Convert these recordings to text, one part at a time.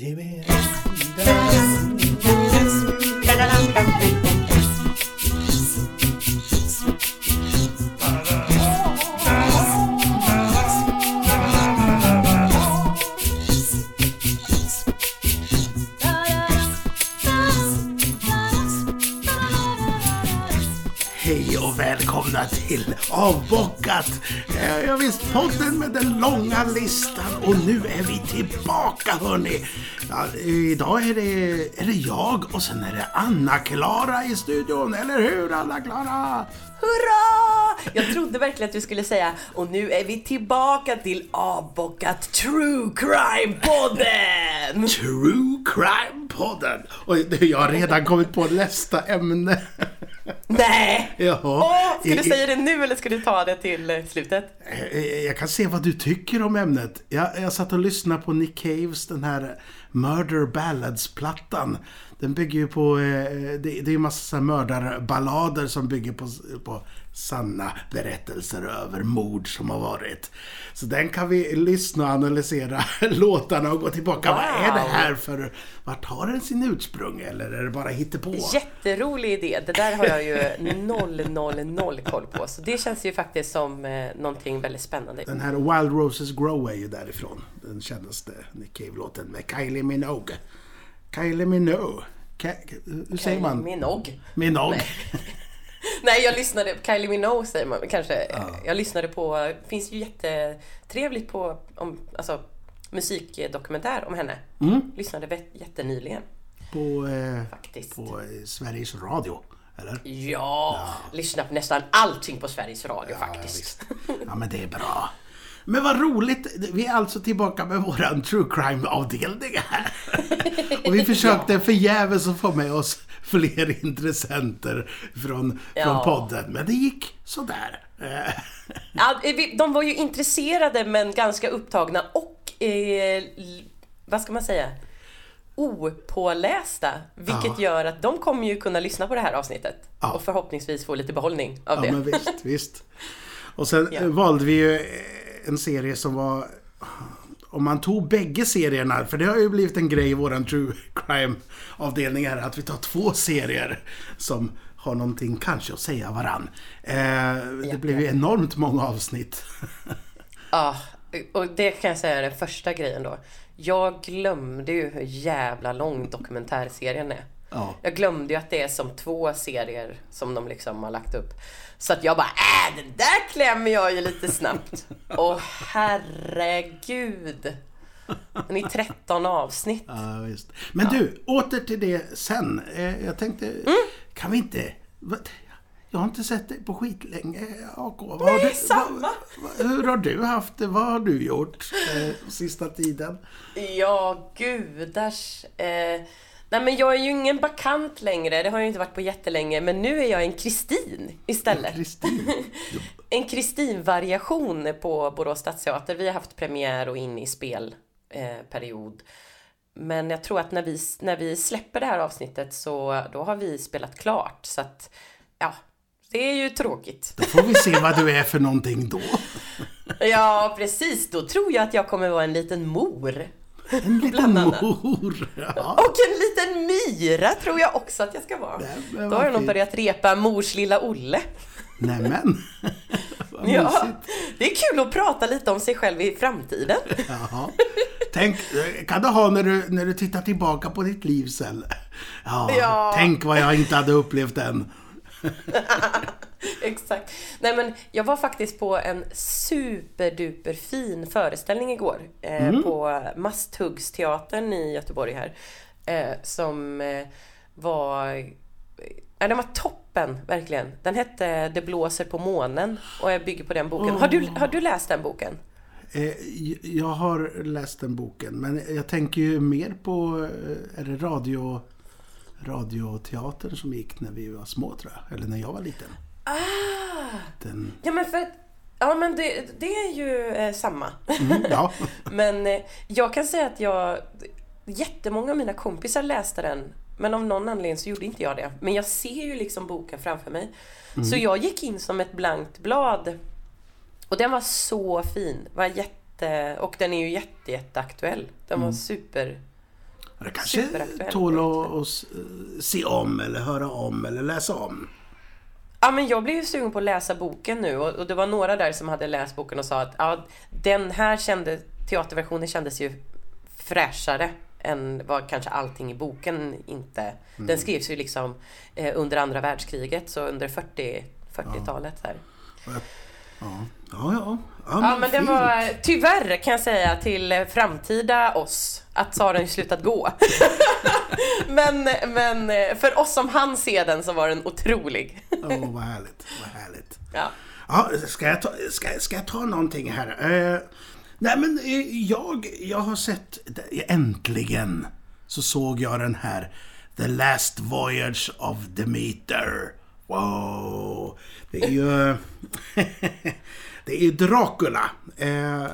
Hej till Avbockat! Eh, Ja visst, podden med den långa listan och nu är vi tillbaka hörni! Ja, idag är det, är det jag och sen är det Anna-Klara i studion, eller hur Anna-Klara? Hurra! Jag trodde verkligen att du skulle säga och nu är vi tillbaka till avbockat True Crime-podden! True Crime-podden! Och jag har redan kommit på nästa ämne. Nej! Jaha. Åh, ska du säga det nu eller ska du ta det till eh, slutet? Eh, Jag kan se vad du tycker om ämnet. Jag, jag satt och lyssnade på Nick Caves, den här Murder Ballads-plattan. Den bygger ju på, eh, det, är ju massa mördarballader som bygger på, på sanna berättelser över mord som har varit. Så den kan vi lyssna och analysera låtarna och gå tillbaka. Vad är det Wow. här för, vart har den sin ursprung eller är det bara hittepå? Jätterolig idé. Det där har jag ju noll, noll, noll koll på. Så det känns ju faktiskt som eh, någonting väldigt spännande. Den här Wild Roses Grow är ju därifrån. Den kändaste Nick Cave-låten med Kylie Minogue. Kylie Minogue. Hur säger man? Minogue. Minogue. Nej. Nej, jag lyssnade, Kylie Minogue säger man kanske. Jag lyssnade på, finns ju jättetrevligt på, om, alltså musikdokumentär om henne. Lyssnade vet- jättenyligen. På, eh, Faktiskt. på eh, Sveriges Radio. Eller? Ja, lyssnar på nästan allting på Sveriges Radio Ja, faktiskt. visst. Ja, men det är bra. Men vad roligt! Vi är alltså tillbaka med våran true crime-avdelning här. Och vi försökte förgäves att få med oss fler intressenter från, Ja. från podden. Men det gick sådär. Eh, Ja, vi- de var ju intresserade men ganska upptagna och, eh, vad ska man säga, opålästa. Vilket Ja. gör att de kommer ju kunna lyssna på det här avsnittet. Ja. Och förhoppningsvis få lite behållning av Ja, det. men visst, visst. Och sen Ja. eh, valde vi ju eh, en serie som var... Om man tog bägge serierna, för det har ju blivit en grej i våran true crime-avdelning här, att vi tar två serier som har någonting kanske att säga varann. Eh, det blev ju enormt många avsnitt. Ja, och det kan jag säga är den första grejen då. Jag glömde ju hur jävla lång dokumentärserien är. Ja. Jag glömde ju att det är som två serier som de liksom har lagt upp. Så att jag bara, äh, den där klämmer jag ju lite snabbt. Åh herregud. Den är 13 avsnitt. Ja, visst. Men du, åter till det sen. Eh, jag tänkte, Mm. kan vi inte... Jag har inte sett dig på skitlänge, AK. Vad Nej, du, samma. vad- hur har du haft det? Vad har du gjort eh, sista tiden? Ja, gudars. Eh, nej men jag är ju ingen bakant längre, det har jag inte varit på jättelänge. Men nu är jag en Kristin istället. Kristin? En Kristin-variation på Borås stadsteater. Vi har haft premiär och in i spelperiod. Eh. Men jag tror att när vi, när vi släpper det här avsnittet så då har vi spelat klart. Så att, ja, det är ju tråkigt. Då får vi se vad du är för någonting då. Ja, precis. Då tror jag att jag kommer vara en liten mor. En liten mor. Ja. Och en liten myra tror jag också att jag ska vara. Nej, men Då har jag nog börjat repa mors lilla Olle. Nämen. Vad Ja, mysigt. det är kul att prata lite om sig själv i framtiden. Jaha. Tänk, kan du ha när du, när du tittar tillbaka på ditt liv sen? Ja, Ja. tänk vad jag inte hade upplevt än. Exakt. Nej men jag var faktiskt på en superduper fin föreställning igår. Eh, Mm. På Masthuggsteatern i Göteborg här. Eh, som eh, var... Ja, den var toppen, verkligen. Den hette Det blåser på månen och jag bygger på den boken. Har, du, har du läst den boken? Eh, Jag har läst den boken, men jag tänker ju mer på, eh, är det radio, radioteatern som gick när vi var små tror jag, eller när jag var liten. Ah! Den, Ja men för att, Ja men det, det är ju eh, samma. mm, ja, Men eh, jag kan säga att jag... Jättemånga av mina kompisar läste den. Men av någon anledning så gjorde inte jag det. Men jag ser ju liksom boken framför mig. Så jag gick in som ett blankt blad. Och den var så fin. Var jätte, och den är ju jätte, jätteaktuell. Den var super, Det kanske tål att, se om eller höra om eller läsa om. Ja, men jag blev ju sugen på att läsa boken nu och, och det var några där som hade läst boken och sa att ja, den här kände, teaterversionen kändes ju fräschare än vad kanske allting i boken inte... Den skrevs ju liksom eh, under andra världskriget, så under 40, 40-talet där. Ja, ja. ja, Ja, men det var tyvärr kan jag säga till eh, framtida oss att så har den slutat gå. men, men eh, för oss som hann se den så var den otrolig. Åh, vad härligt. Vad härligt. Ja. Ja, ska jag ta, ska, ska jag ta någonting här? Eh, nej, men eh, jag, jag har sett, äntligen så såg jag den här The Last Voyage of Demeter. Wow! Det är ju... det är ju Dracula. Eh,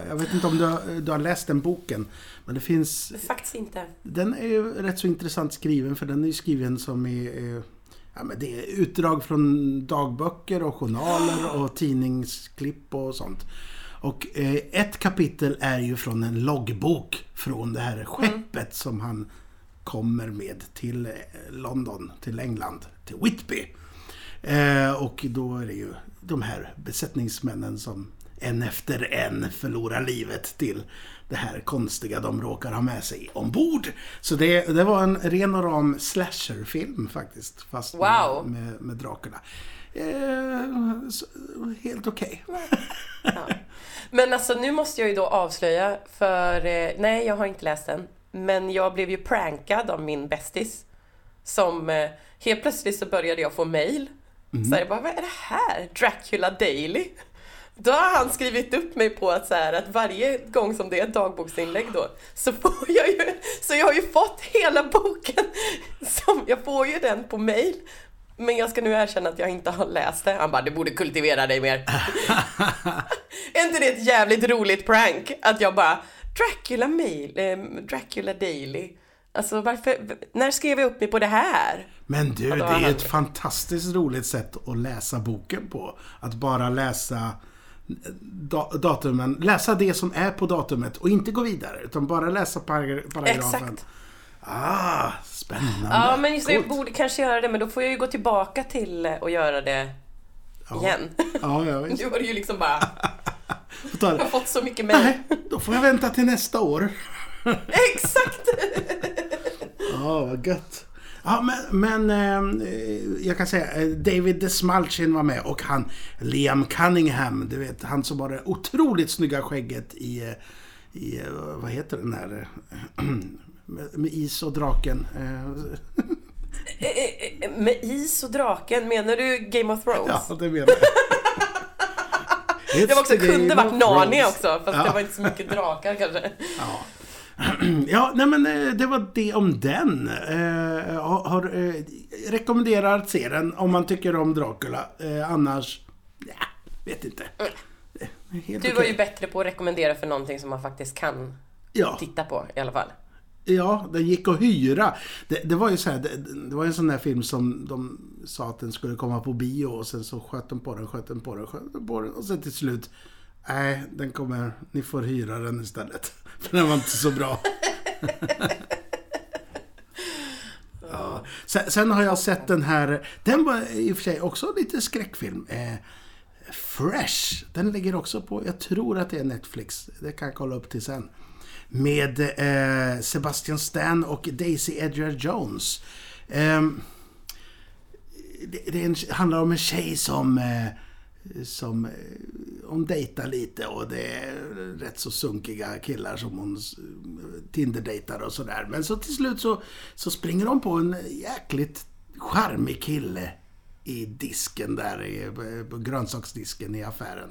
jag vet inte om du, har- du har läst den boken. Men det finns Faktiskt inte. den är ju rätt så intressant skriven för den är ju skriven som i... eh, Ja, men det är utdrag från dagböcker och journaler och tidningsklipp och sånt. Och eh, ett kapitel är ju från en loggbok från det här skeppet som han kommer med till London, till England, till Whitby. Eh, och då är det ju de här besättningsmännen som en efter en förlorar livet till det här konstiga de råkar ha med sig ombord. Så det, det var en ren och ram slasherfilm faktiskt. Fast Wow. med, med, med drakarna. Eh, så, helt okej. Ja. Men alltså nu måste jag ju då avslöja för, eh, nej jag har inte läst den. Men jag blev ju prankad av min bästis. Som eh, helt plötsligt så började jag få mail. Så här, jag bara, vad är det här? Dracula Daily? Då har han skrivit upp mig på att, så här, att varje gång som det är ett dagboksinlägg då så får jag ju, så jag har ju fått hela boken. Som, jag får ju den på mail. Men jag ska nu erkänna att jag inte har läst det. Han bara, du borde kultivera dig mer. är inte det ett jävligt roligt prank? Att jag bara, Dracula mail, eh, Dracula Daily. Alltså varför, när skrev jag upp mig på det här? Men du, det är ett fantastiskt roligt sätt att läsa boken på. Att bara läsa da datumen, läsa det som är på datumet och inte gå vidare. Utan bara läsa paragra- paragrafen. Exakt. Ah, spännande. Ja, men just det, jag borde kanske göra det, men då får jag ju gå tillbaka till eh, och göra det igen. Ja, ja, visst. Nu var det ju liksom bara, jag har fått så mycket mejl. Nej, då får jag vänta till nästa år. Exakt! Ja, vad gött. Ja, men, men eh, jag kan säga eh, David Desmalchin var med och han Liam Cunningham, du vet han som har det otroligt snygga skägget i, eh, i eh, vad heter den här med, med is och draken. Med is och draken, menar du Game of Thrones? Ja, det menar jag. Det var också, kunde varit Narnia också, fast Ja. det var inte så mycket drakar kanske. Ja. ja, nej men eh, det var det om den. Eh, har, eh, rekommenderar att se den om man tycker om Dracula. Eh, annars, ja, vet inte. Eh, Helt Du var okej. ju bättre på att rekommendera för någonting som man faktiskt kan Ja, titta på i alla fall. ja, den gick att hyra. Det, det var ju så här, det, det var en sån där film som de sa att den skulle komma på bio och sen så sköt de på den, sköt den på den, sköt den på den och sen till slut Nej, den kommer, ni får hyra den istället. För den var inte så bra. ja. sen, sen har jag sett den här, den var i och för sig också lite skräckfilm. Eh, Fresh, den ligger också på, jag tror att det är Netflix. Det kan jag kolla upp till sen. Med eh, Sebastian Stan och Daisy Edgar Jones. Ehm, det, det en, handlar om en tjej som, eh, som eh, hon dejtar lite och det är rätt så sunkiga killar som hon eh, Tinder-dejtar och sådär. Men så till slut så, så springer hon på en jäkligt charmig kille i disken där, i, eh, på grönsaksdisken i affären.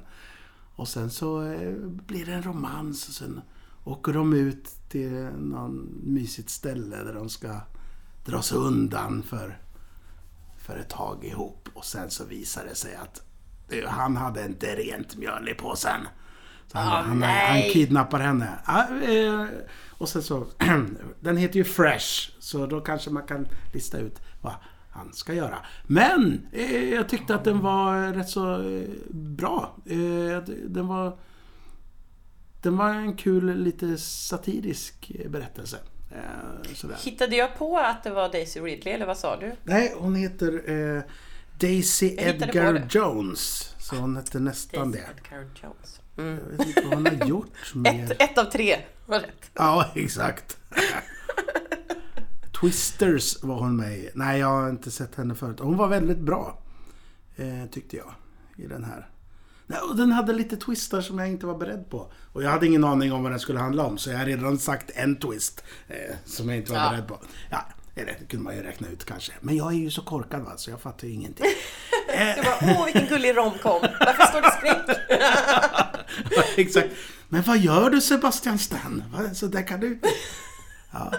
Och sen så blir det en romans och sen åker de ut till någon mysigt ställe där de ska dra sig undan för, för ett tag ihop. Och sen så visar det sig att han hade inte rent mjöl i påsen. Så han, Ah, han, han kidnappar henne. Eh, och sen så, den heter ju Fresh, så då kanske man kan lista ut vad han ska göra. Men eh, jag tyckte att den var rätt så eh, bra. Den var den var en kul, lite satirisk berättelse. Sådär. Hittade jag på att det var Daisy Ridley eller vad sa du? Nej, hon heter eh, Daisy Edgar. Jones. Så hon hette nästan Daisy det. Edgar Jones. Mm. Jag vet inte vad hon har gjort mer. Ett, ett av tre var rätt. Ja, exakt. Twisters var hon med i. Nej, jag har inte sett henne förut. Hon var väldigt bra. Eh, tyckte jag. I den här. Nej, och den hade lite twistar som jag inte var beredd på. Och jag hade ingen aning om vad den skulle handla om. Så jag har redan sagt en twist. Eh, som jag inte var Ja. beredd på. Ja, det kunde man ju räkna ut kanske. Men jag är ju så korkad va, så jag fattar ju ingenting. Du bara, åh vilken gullig romcom. Varför står det skräck? Exakt. Men vad gör du Sebastian Stan? Så där kan du. Ja.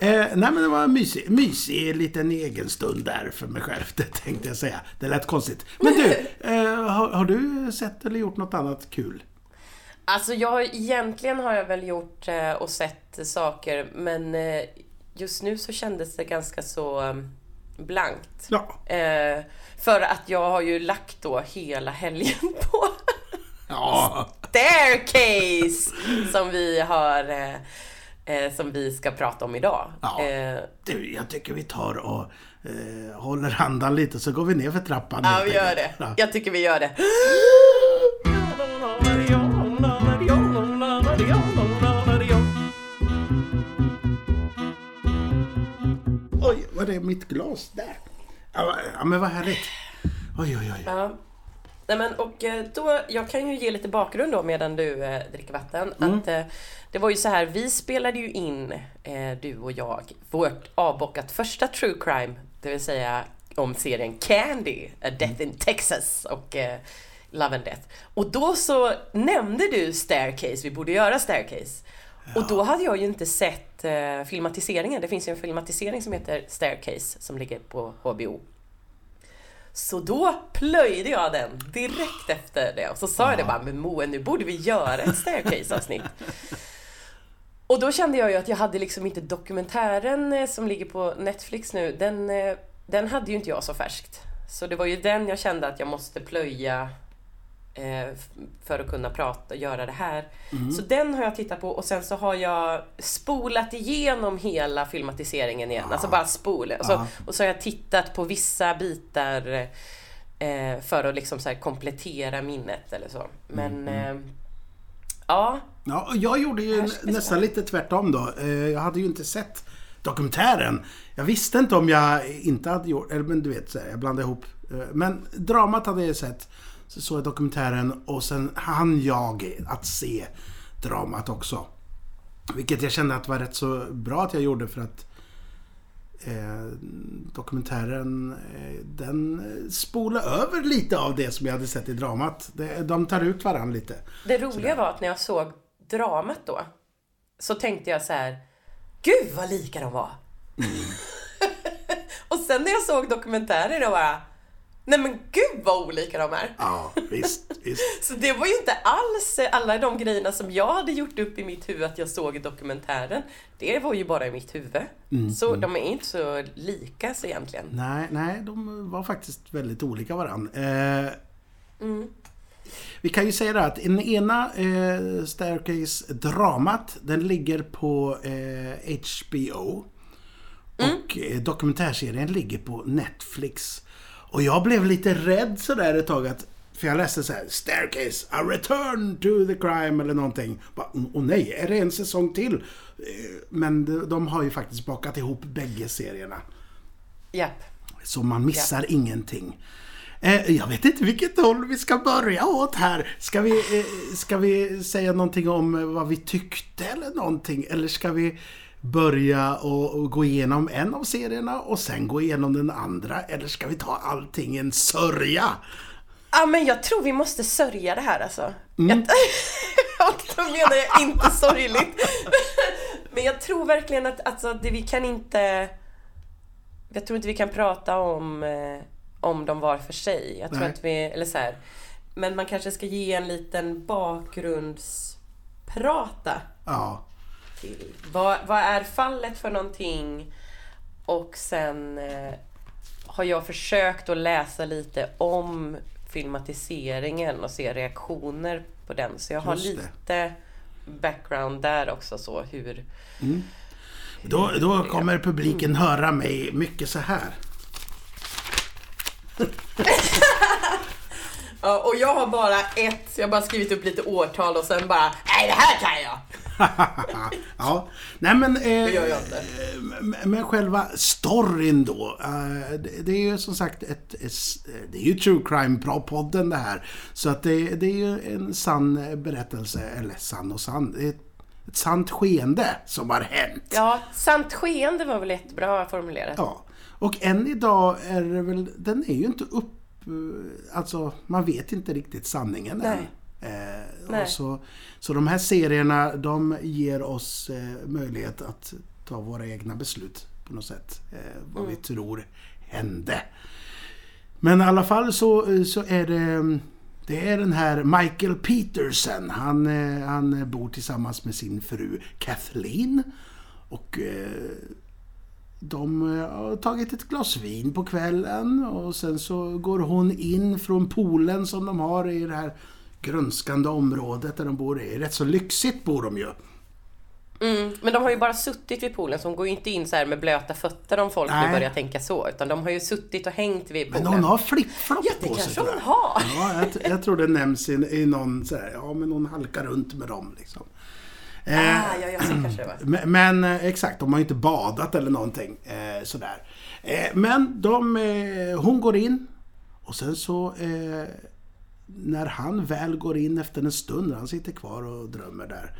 Eh, nej men det var en mysig, mysig liten egen stund där för mig själv, det tänkte jag säga. Det lät konstigt. Men du, eh, har, har du sett eller gjort något annat kul? Alltså jag egentligen har jag väl gjort eh, och sett saker men eh, just nu så kändes det ganska så eh, blankt. Ja. Eh, för att jag har ju lagt då hela helgen på Ja. Staircase som vi har eh, eh, som vi ska prata om idag. Ja. Eh, Du, jag tycker vi tar och eh, håller andan lite så går vi ner för trappan. ja, vi gör det. Ja. Jag tycker vi gör det. Vad är mitt glas där? Ja, ja, men vad härligt. Oj, oj, oj. Ja. Nej, men, och eh, då, jag kan ju ge lite bakgrund då medan du eh, dricker vatten. Mm. Att, eh, det var ju så här, vi spelade ju in, eh, du och jag, vårt avbockat första true crime, det vill säga om serien Candy, A Death in Texas och eh, Love and Death. Och då så nämnde du Staircase, vi borde göra Staircase. Och då hade jag ju inte sett eh, filmatiseringen. Det finns ju en filmatisering som heter Staircase som ligger på HBO. Så då plöjde jag den direkt efter det och så sa jag det bara, men Moe nu borde vi göra ett staircase-avsnitt. Och då kände jag ju att jag hade liksom inte dokumentären eh, som ligger på Netflix nu, den, eh, den hade ju inte jag så färskt. Så det var ju den jag kände att jag måste plöja för att kunna prata och göra det här. Så den har jag tittat på och sen så har jag spolat igenom hela filmatiseringen igen. Alltså bara spola. Och så, och så har jag tittat på vissa bitar eh, för att liksom så komplettera minnet eller så. Men eh, ja, Ja, jag gjorde ju nästan lite tvärtom då. Eh, Jag hade ju inte sett dokumentären. Jag visste inte om jag inte hade gjort, eller men du vet, så här, jag blandade ihop. Eh, Men dramat hade jag sett. Så såg jag dokumentären och sen hann jag att se dramat också. Vilket jag kände att var rätt så bra att jag gjorde för att eh, dokumentären eh, den eh, spolar över lite av det som jag hade sett i dramat. Det, de tar ut varandra lite. det roliga var att när jag såg dramat då så tänkte jag så här, gud vad lika de var. och sen när jag såg dokumentären då bara, nej men gud vad olika de är. Ja, visst, visst. Så det var ju inte alls alla de grejerna som jag hade gjort upp i mitt huvud att jag såg i dokumentären. Det var ju bara i mitt huvud. så de är inte så lika så egentligen. Nej, nej, de var faktiskt väldigt olika varann. Eh, Vi kan ju säga det att den ena eh, Staircase-dramat, den ligger på eh, HBO. Och eh, dokumentärserien ligger på Netflix. Och jag blev lite rädd sådär ett tag att för jag läste så här, Staircase, a return to the crime eller någonting. Åh nej, är det en säsong till? Eh, Men de, har ju faktiskt bakat ihop bägge serierna. Japp. Så man missar ingenting. Eh, jag vet inte vilket håll vi ska börja åt här. Ska vi, eh, ska vi säga någonting om vad vi tyckte eller någonting? Eller ska vi börja och, och gå igenom en av serierna och sen gå igenom den andra? Eller ska vi ta allting en sörja? Ja men jag tror vi måste sörja det här alltså. Jag, och då menar jag inte sorgligt. men jag tror verkligen att alltså, det, vi kan inte... Jag tror inte vi kan prata om, eh, om dem var för sig. Jag tror Nej. att vi, eller så här. Men man kanske ska ge en liten bakgrundsprata Ja, till. Vad, vad är fallet för någonting? Och sen eh, har jag försökt att läsa lite om filmatiseringen och se reaktioner på den. Så jag har lite background där också så hur... Då, då kommer publiken höra mig mycket så här. Ja, och jag har bara ett, jag har bara skrivit upp lite årtal och sen bara, nej det här kan jag! ja, nej men... Eh, Det gör jag inte. eh, Men själva storyn då. eh, det- Det är ju som sagt ett... ett- Det är ju True Crime-podden det här. Så att det, det är ju en sann berättelse. Eller sann och sann. Det är ett, ett sant skeende som har hänt. Ja, sant skeende var väl jättebra formulerat. Ja. Och än idag är det väl... Den är ju inte upp... Alltså, man vet inte riktigt sanningen än. Eh, så, så de här serierna, de ger oss eh, möjlighet att ta våra egna beslut på något sätt. Eh, vad vi tror hände. Men i alla fall så, så är det... Det är den här Michael Peterson. Han, eh, han bor tillsammans med sin fru Kathleen. Och eh, de eh, har tagit ett glas vin på kvällen och sen så går hon in från poolen som de har i det här grönskande området där de bor. Det är rätt så lyxigt bor de ju. Mm, men de har ju bara suttit vid poolen så hon går ju inte in så här med blöta fötter om folk Nej. nu börjar tänka så. Utan de har ju suttit och hängt vid Men poolen. hon har flipflop Ja, det på sig. kanske tror hon jag. har. Ja, jag, jag tror det nämns i, i någon så här, ja men hon halkar runt med dem liksom. Eh, Ah, ja, ja, så kanske det var. Men, men eh, exakt, de har ju inte badat eller någonting eh, sådär. Eh, men de, eh, hon går in och sen så eh, när han väl går in efter en stund, när han sitter kvar och drömmer där.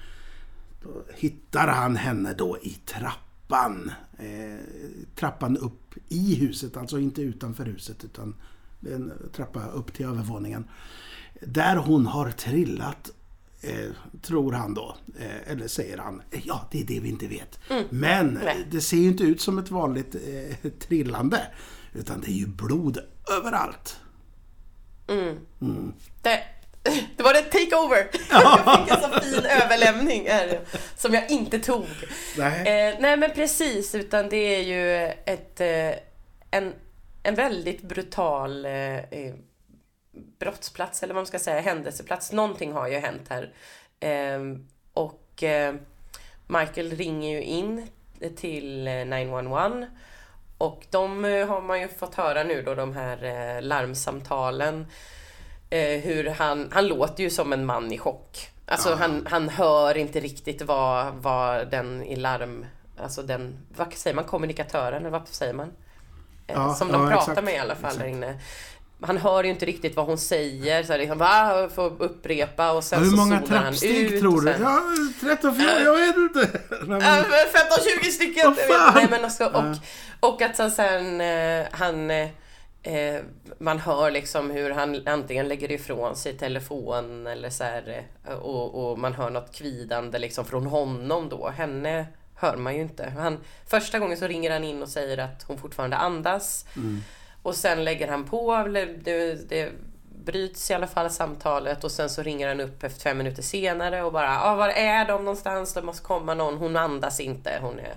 Då hittar han henne då i trappan. Eh, trappan upp i huset, alltså inte utanför huset utan en trappa upp till övervåningen. Där hon har trillat Eh, tror han då. Eh, eller säger han. Eh, Ja, det är det vi inte vet. Men Mm. Nej. det ser ju inte ut som ett vanligt eh, trillande. Utan det är ju blod överallt. Det, det var en takeover! Jag fick en så fin överlämning här, som jag inte tog. Nej. Eh, nej men precis, utan det är ju ett, eh, en, en väldigt brutal eh, eh, brottsplats, eller vad man ska säga, händelseplats. Någonting har ju hänt här. Eh, och Michael ringer ju in till eh, 911 och de eh, har man ju fått höra nu då, de här eh, larmsamtalen. Eh, hur han, han låter ju som en man i chock. Alltså Ja. han, han hör inte riktigt vad, vad den i larm, alltså den, vad säger man, kommunikatören eller vad säger man? Eh, Ja, som de ja, pratar exakt. med i alla fall där Exakt. inne. Han hör ju inte riktigt vad hon säger, så liksom, va? Får upprepa och sen Hur så många trappsteg tror du? sen- Ja, 13, 14, jag vet inte. Ja, men 15-20 stycken! Vet. fan? Nej, men också, och, Ja. och att sen, sen eh, han... eh, man hör liksom hur han antingen lägger ifrån sig telefon eller så här, eh, och, och man hör något kvidande liksom från honom då. Henne hör man ju inte. Han, första gången så ringer han in och säger att hon fortfarande andas. Och sen lägger han på, eller det, det bryts i alla fall samtalet och sen så ringer han upp efter fem minuter senare och bara ah, var är de någonstans? Det måste komma någon. Hon andas inte. Hon är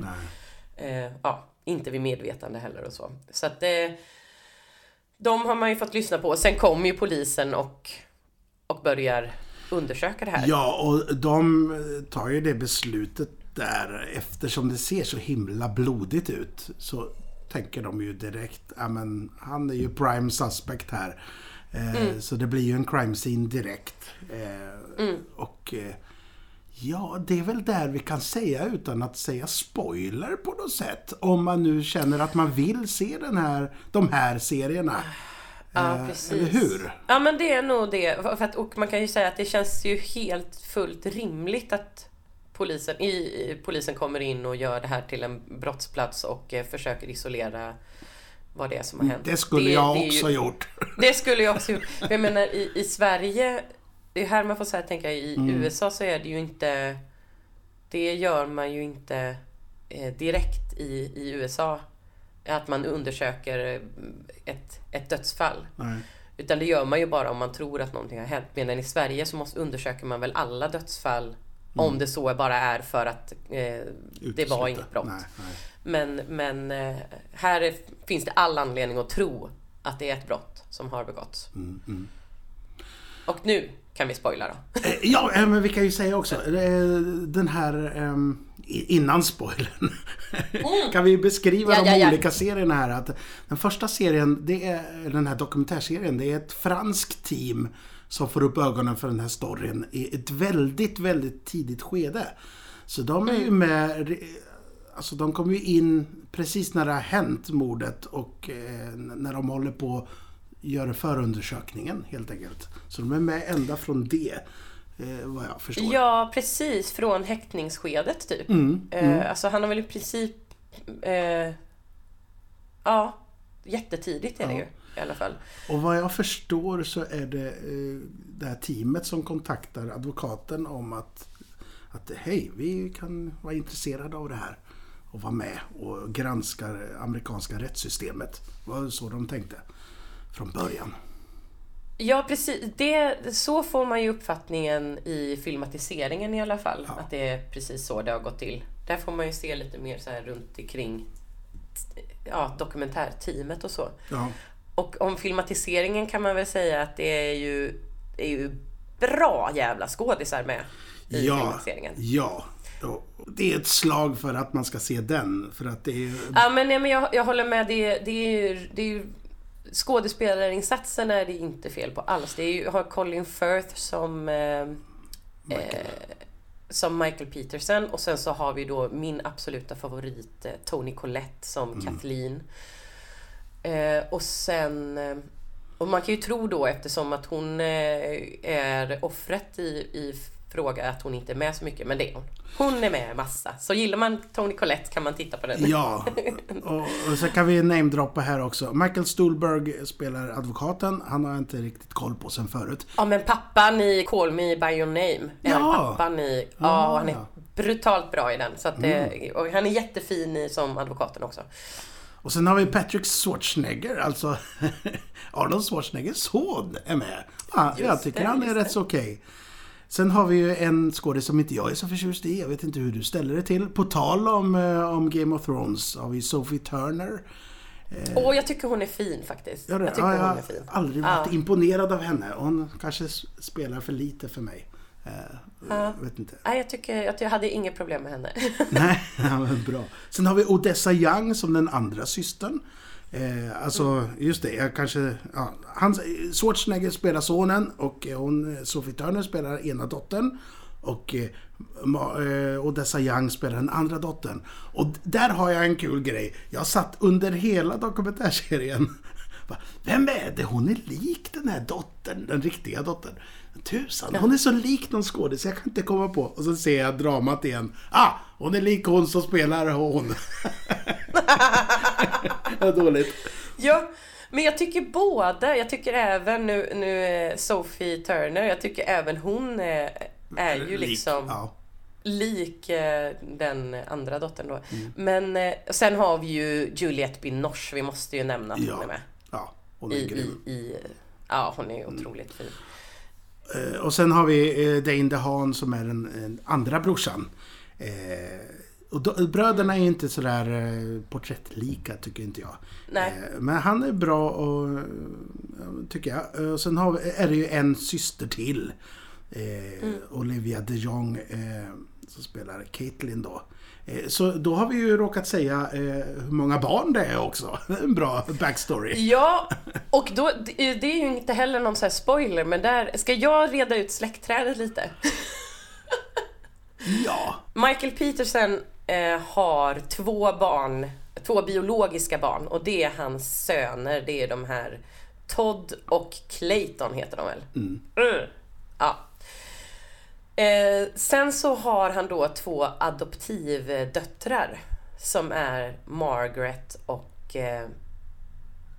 eh, ja, inte vid medvetande heller och så. Så att eh, de har man ju fått lyssna på. Sen kommer ju polisen och, och börjar undersöka det här. Ja, och de tar ju det beslutet där eftersom det ser så himla blodigt ut. Så tänker de ju direkt, ja men han är ju prime suspect här. Eh, Så det blir ju en crime scene direkt. Eh, Och eh, ja, det är väl där vi kan säga utan att säga spoiler på något sätt. Om man nu känner att man vill se den här, de här serierna. Ja, precis. Eller hur? Ja, men det är nog det. För att, och man kan ju säga att det känns ju helt fullt rimligt att polisen, i, i- polisen kommer in och gör det här till en brottsplats och eh, försöker isolera vad det är som har hänt. Det skulle jag det också ju, gjort. Det skulle jag också gjort. Jag menar i, i Sverige, det är här man får så här tänka, i Mm. USA så är det ju inte, det gör man ju inte eh, direkt i, i USA. Att man undersöker eh, ett, ett dödsfall. Nej. Utan det gör man ju bara om man tror att någonting har hänt. Medan i Sverige så måste, undersöker man väl alla dödsfall om det så bara är för att eh, det var inget brott. Nej, nej. Men, men eh, här är, finns det all anledning att tro att det är ett brott som har begåtts. Mm, mm. Och nu kan vi spoila då. Eh, Ja, eh, men vi kan ju säga också, eh, den här, ehm, innan spoilern, kan vi beskriva Ja, de ja, ja. olika serierna här. Att den första serien, det är den här dokumentärserien, det är ett franskt team som får upp ögonen för den här storyn i ett väldigt, väldigt tidigt skede. Så de är ju Mm. med, alltså de kommer ju in precis när det har hänt mordet och eh, när de håller på att göra förundersökningen helt enkelt. Så de är med ända från det, eh, vad jag förstår. Ja, precis. Från häktningsskedet typ. Mm, Eh, alltså han har väl i princip... Eh, ja, jättetidigt är det Ja. ju i alla fall. Och vad jag förstår så är det eh, det här teamet som kontaktar advokaten om att, att hej, vi kan vara intresserade av det här och vara med och granska amerikanska rättssystemet. Det var så de tänkte från början. Ja, precis. Det, så får man ju uppfattningen i filmatiseringen i alla fall. Att det är precis så det har gått till. Där får man ju se lite mer så här runt omkring ja, dokumentärteamet och så. Ja, Och om filmatiseringen kan man väl säga att det är ju, är ju bra jävla skådisar med i ja, filmatiseringen. ja. Det är ett slag för att man ska se den. För att det är Ja, men, nej, men jag, jag håller med. Det, det är ju, det är ju, skådespelarinsatsen är det inte fel på alls. Det är ju, har Colin Firth som, eh, eh, som Michael Peterson och sen så har vi då min absoluta favorit eh, Tony Collette som Kathleen. Eh, och sen... Eh, och man kan ju tro då eftersom att hon eh, är offret i, i fråga att hon inte är med så mycket, men det är hon. Hon är med massa. Så gillar man Tony Collette kan man titta på den. Ja, och, och så kan vi namedroppa här också. Michael Stuhlberg spelar advokaten. Han har jag inte riktigt koll på sen förut. Ja men pappan i Call Me By Your Name. Är Ja. pappan i... Ja, och han är brutalt bra i den. Så att det, och han är jättefin i, som advokaten också. Och sen har vi Patrick Schwarzenegger, alltså Arnold Schwarzeneggers son är med. Ja, jag tycker det, han är rätt det. så okej. Sen har vi ju en skådis som inte jag är så förtjust i. Jag vet inte hur du ställer dig till. På tal om, eh, om Game of Thrones har vi Sophie Turner. Och jag tycker hon är fin faktiskt. Ja, det- Jag tycker ja, jag hon har är fin. aldrig varit Ja. imponerad av henne. Hon kanske spelar för lite för mig. Eh, Ja. Vet inte. Nej, jag tycker att jag hade inget problem med henne. Nej, men bra. Sen har vi Odessa Young som den andra systern. Eh, alltså, just det, jag kanske... Ja, han, Schwarzenegger spelar sonen och eh, hon, Sophie Turner spelar ena dottern. Och eh, Odessa Young spelar den andra dottern. Och där har jag en kul grej. Jag satt under hela dokumentärserien. Vem är det? Hon är lik den här dottern, den riktiga dottern. Tusan, hon är så lik någon skådis, jag kan inte komma på. Och så ser jag dramat igen. Ah, hon är lik hon som spelar hon. Vad dåligt. ja, men jag tycker båda. Jag tycker även nu, nu eh, Sophie Turner, jag tycker även hon är, är ju Lik, liksom... Ja. lik eh, den andra dottern då. Mm. Men eh, sen har vi ju Juliette Binoche, vi måste ju nämna att hon är Ja, med. ja, hon är I, grym. i, i, ja, hon är otroligt fin. Eh, Och sen har vi eh, Dane DeHaan som är den, den andra brorsan. Eh, och då, bröderna är inte sådär eh, porträttlika tycker inte jag. Nej. Men han är bra och tycker jag. Och sen vi, är det ju en syster till. Eh, Olivia de Jong som spelar Caitlyn då. Eh, så då har vi ju råkat säga eh, hur många barn det är också. En bra backstory. Ja, och då, det är ju inte heller någon så här spoiler, men där ska jag reda ut släktträdet lite. Ja. Michael Peterson eh, har två barn, två biologiska barn och det är hans söner. Det är de här Todd och Clayton heter de väl? Mm. Ja. Eh, sen så har han då två adoptivdöttrar som är Margaret och eh,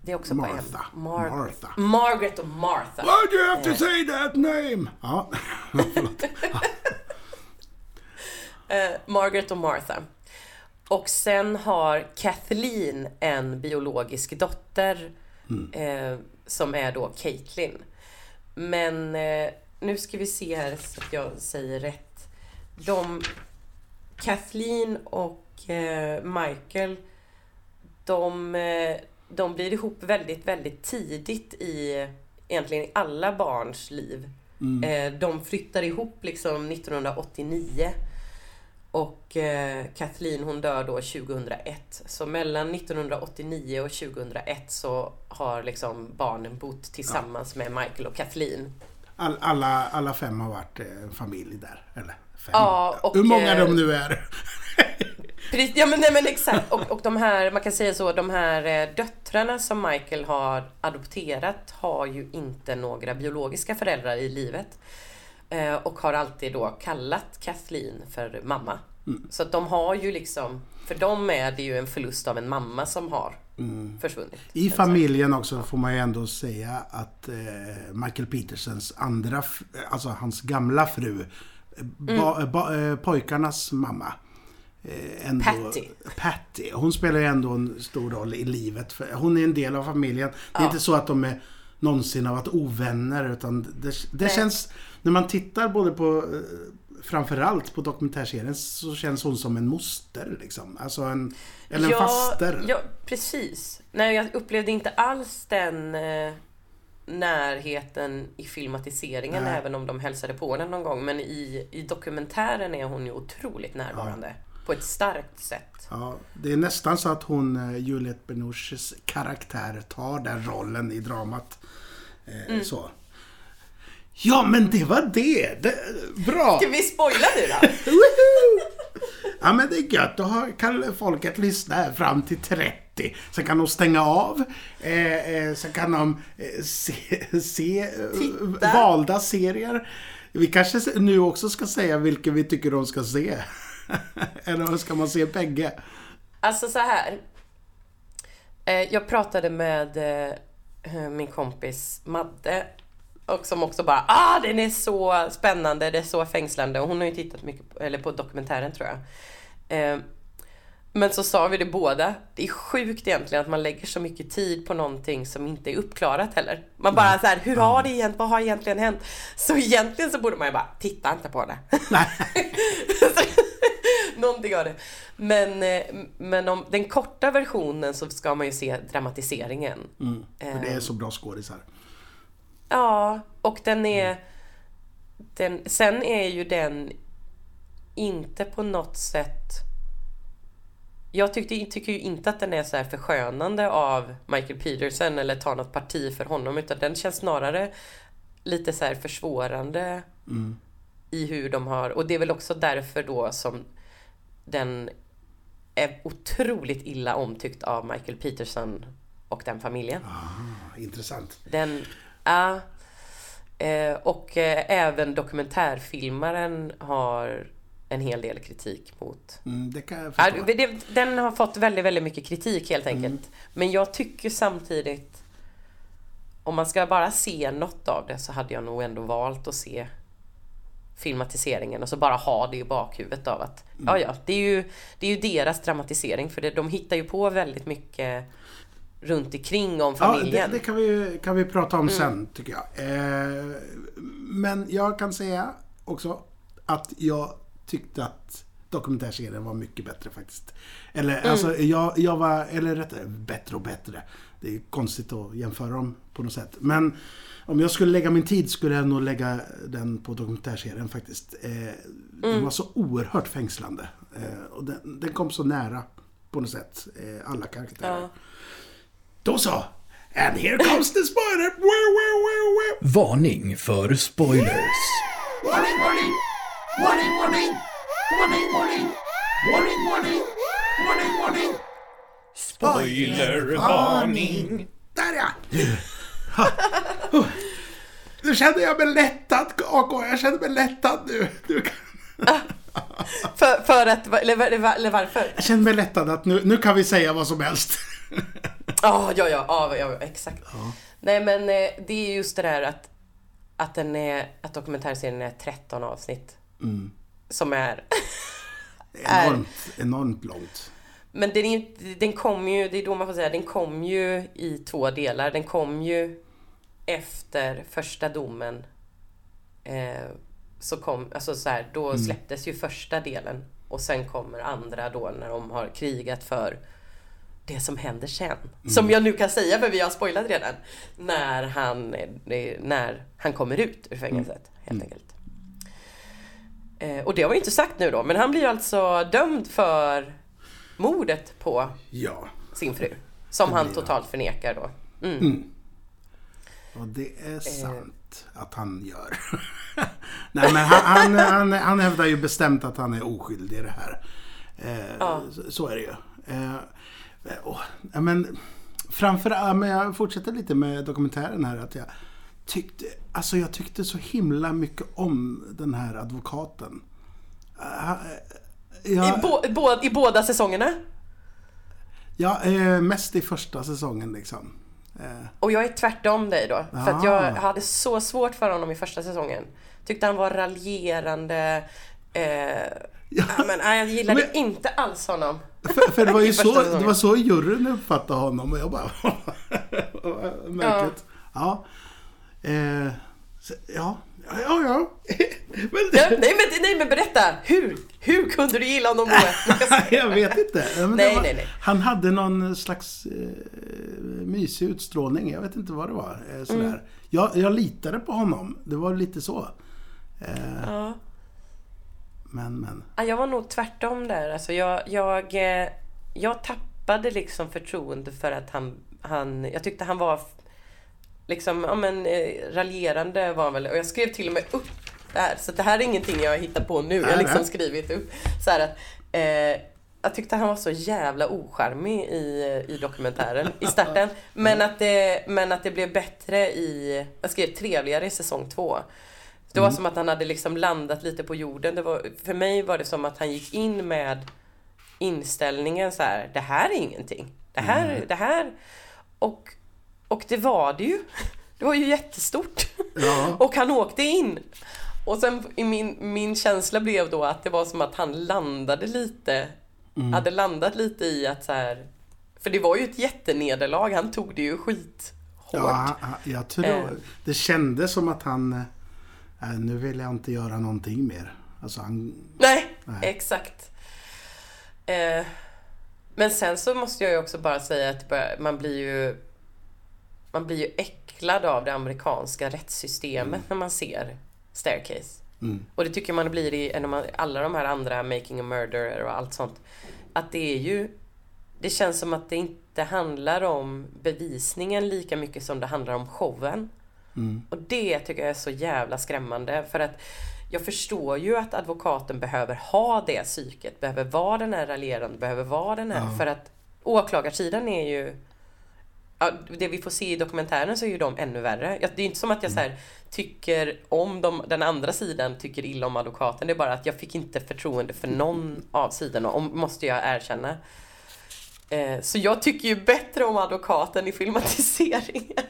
det är också på Martha. M. Mar- Martha. Margaret och Martha. Why do you have to say that name? Ja. Eh, Margaret och Martha. Och sen har Kathleen en biologisk dotter eh, som är då Caitlyn. Men eh, nu ska vi se här så att jag säger rätt. De, Kathleen och eh, Michael, de, eh, de blir ihop väldigt, väldigt tidigt i egentligen i alla barns liv. Eh, de flyttar ihop liksom 1989. Och eh, Kathleen hon dör då 2001. Så mellan 1989 och 2001 så har liksom barnen bott tillsammans med Michael och Kathleen. All, alla, alla fem har varit eh, en familj där. Eller fem. Ja, och, Hur många eh, de nu är. Ja men, nej, men exakt. Och, och de här, man kan säga så, de här eh, döttrarna som Michael har adopterat har ju inte några biologiska föräldrar i livet. Eh, och har alltid då kallat Kathleen för mamma. Så att de har ju liksom, för dem är det ju en förlust av en mamma som har försvunnit. I familjen också får man ju ändå säga att eh, Michael Petersens andra, alltså hans gamla fru, eh, ba, ba, eh, pojkarnas mamma. Eh, ändå, Patty. Patty. Hon spelar ju ändå en stor roll i livet. För hon är en del av familjen. Det är inte så att de är någonsin har varit ovänner utan det, det känns, när man tittar både på eh, Framförallt på dokumentärserien så känns hon som en moster liksom. Alltså en, eller en faster. Ja, precis. Nej, jag upplevde inte alls den eh, närheten i filmatiseringen, Nej. även om de hälsade på den någon gång. Men i, i dokumentären är hon ju otroligt närvarande. På ett starkt sätt. Ja, det är nästan så att hon, eh, Juliette Binoches karaktär, tar den rollen i dramat. Eh, Mm. Så. Ja, men det var det! det bra! Ska vi spoila nu då? Ja, men det är gött. Då kan folket lyssna här fram till 30. Sen kan de stänga av. Eh, eh, sen kan de eh, se, se eh, valda serier. Vi kanske nu också ska säga vilken vi tycker de ska se. Eller ska man se bägge? Alltså så här. Eh, jag pratade med eh, min kompis Madde. Och som också bara ah den är så spännande, det är så fängslande. Och hon har ju tittat mycket på, eller på dokumentären tror jag. Eh, men så sa vi det båda. Det är sjukt egentligen att man lägger så mycket tid på någonting som inte är uppklarat heller. Man bara så här, hur har det egentligen, vad har egentligen hänt? Så egentligen så borde man ju bara, titta inte på det. Någonting av det. Men, eh, men om den korta versionen så ska man ju se dramatiseringen. För det är så bra skådisar. Ja, och den är... Den, sen är ju den inte på något sätt... Jag tyckte, tycker ju inte att den är så här förskönande av Michael Peterson eller tar något parti för honom utan den känns snarare lite så här försvårande i hur de har... Och det är väl också därför då som den är otroligt illa omtyckt av Michael Peterson och den familjen. Ah, intressant. Den, ja. Eh, och eh, även dokumentärfilmaren har en hel del kritik mot. Mm, det kan jag Ja, förstå. det, den har fått väldigt, väldigt mycket kritik helt enkelt. Men jag tycker samtidigt om man ska bara se något av det så hade jag nog ändå valt att se filmatiseringen och så bara ha det i bakhuvudet av att ja, ja, det är ju, det är ju deras dramatisering för det, de hittar ju på väldigt mycket runt omkring om Ja, det, familjen. det kan, vi, kan vi prata om sen, tycker jag. Eh, men jag kan säga också att jag tyckte att dokumentärserien var mycket bättre faktiskt. Eller alltså, jag, jag var, eller rättare, bättre och bättre. Det är konstigt att jämföra dem på något sätt. Men om jag skulle lägga min tid skulle jag nog lägga den på dokumentärserien faktiskt. Eh, Den var så oerhört fängslande. Eh, och den, den kom så nära på något sätt, eh, alla karaktärer. Ja. Då så! And here comes the wow. Varning för spoilers. Warning, warning! Warning, warning! Warning, warning! Warning, warning! Warning, warning! Spoilervarning. Där ja! Nu kände jag mig lättad, AK. Jag känner mig lättad nu. nu kan... För, för att, eller, eller varför? Jag känner mig lättad att nu, nu kan vi säga vad som helst. Ja, ja, ja, ja, ja exakt. Nej, men eh, det är just det där att, att, den är, att dokumentärserien är 13 avsnitt. Som är... Enormt, enormt långt. Men den, är, den kom ju, det är då man får säga, den kom ju i två delar. Den kom ju efter första domen. Eh, så kom, alltså så här, då släpptes ju första delen. Och sen kommer andra då när de har krigat för det som händer sen. Som jag nu kan säga för vi har spoilat redan. När han, eh, när han kommer ut ur fängelset helt enkelt. Eh, och det har vi inte sagt nu då, men han blir alltså dömd för mordet på Ja. sin fru. Som han totalt förnekar då. Och det är sant att han gör. Nej men han, han, han, han hävdar ju bestämt att han är oskyldig i det här. Eh, så, så är det ju. Eh, ja, men, framför ja, men jag fortsätter lite med dokumentären här. Att jag tyckte, alltså jag tyckte så himla mycket om den här advokaten. Eh, jag- I, bo, bo, I båda säsongerna. Ja, eh, mest i första säsongen liksom. Eh, Och jag är tvärtom dig då. För att Ah. jag hade så svårt för honom i första säsongen. Tyckte han var raljerande. Eh, ja. men, nej, jag gillade Men- inte alls honom. För, för det var ju så, det var så juryn uppfattade honom och jag bara... Märkligt. Ja. Eh, så, ja. Ja, ja. ja. Men Ja, nej, men, nej men berätta! Hur, hur kunde du gilla honom då? jag vet inte. Ja, men det Nej, var, nej, nej. Han hade någon slags eh, mysig utstrålning. Jag vet inte vad det var. Eh, sådär. Mm. Jag, jag litade på honom. Det var lite så. Eh, Ja. Men, men. Ja, Jag var nog tvärtom där. Alltså jag, jag, eh, jag tappade liksom förtroende för att han, han... Jag tyckte han var liksom, ja men eh, raljerande var han väl. Och jag skrev till och med upp det här. Så det här är ingenting jag hittar på nu. Jag har liksom skrivit upp så att eh, jag tyckte han var så jävla ocharmig i, i dokumentären i starten. Men att, det, men att det blev bättre i, jag skrev trevligare i säsong två. Det var som att han hade liksom landat lite på jorden. Det var, för mig var det som att han gick in med inställningen så här, det här är ingenting. Det här, det här. Och, och det var det ju. Det var ju jättestort. Ja. Och han åkte in. Och sen i min, min känsla blev då att det var som att han landade lite, hade landat lite i att så här, för det var ju ett jättenederlag, han tog det ju skit hårt. Ja, jag tror... Eh. Det kändes som att han... äh, nu vill jag inte göra någonting mer. Alltså han... Nej, Nej. exakt. Eh, men sen så måste jag ju också bara säga att man blir ju man blir ju äcklad av det amerikanska rättssystemet när man ser Staircase. Och det tycker man blir i alla de här andra Making a Murderer och allt sånt. Att det är ju det känns som att det inte handlar om bevisningen lika mycket som det handlar om showen. Och det tycker jag är så jävla skrämmande för att jag förstår ju att advokaten behöver ha det psyket, behöver vara den här raljerande, behöver vara den här för att åklagarsidan är ju Ja, det vi får se i dokumentären så är ju de ännu värre. Det är inte som att jag så här, tycker om de, den andra sidan, tycker illa om advokaten. Det är bara att jag fick inte förtroende för någon av sidorna, om, måste jag erkänna. Eh, så jag tycker ju bättre om advokaten i filmatiseringen.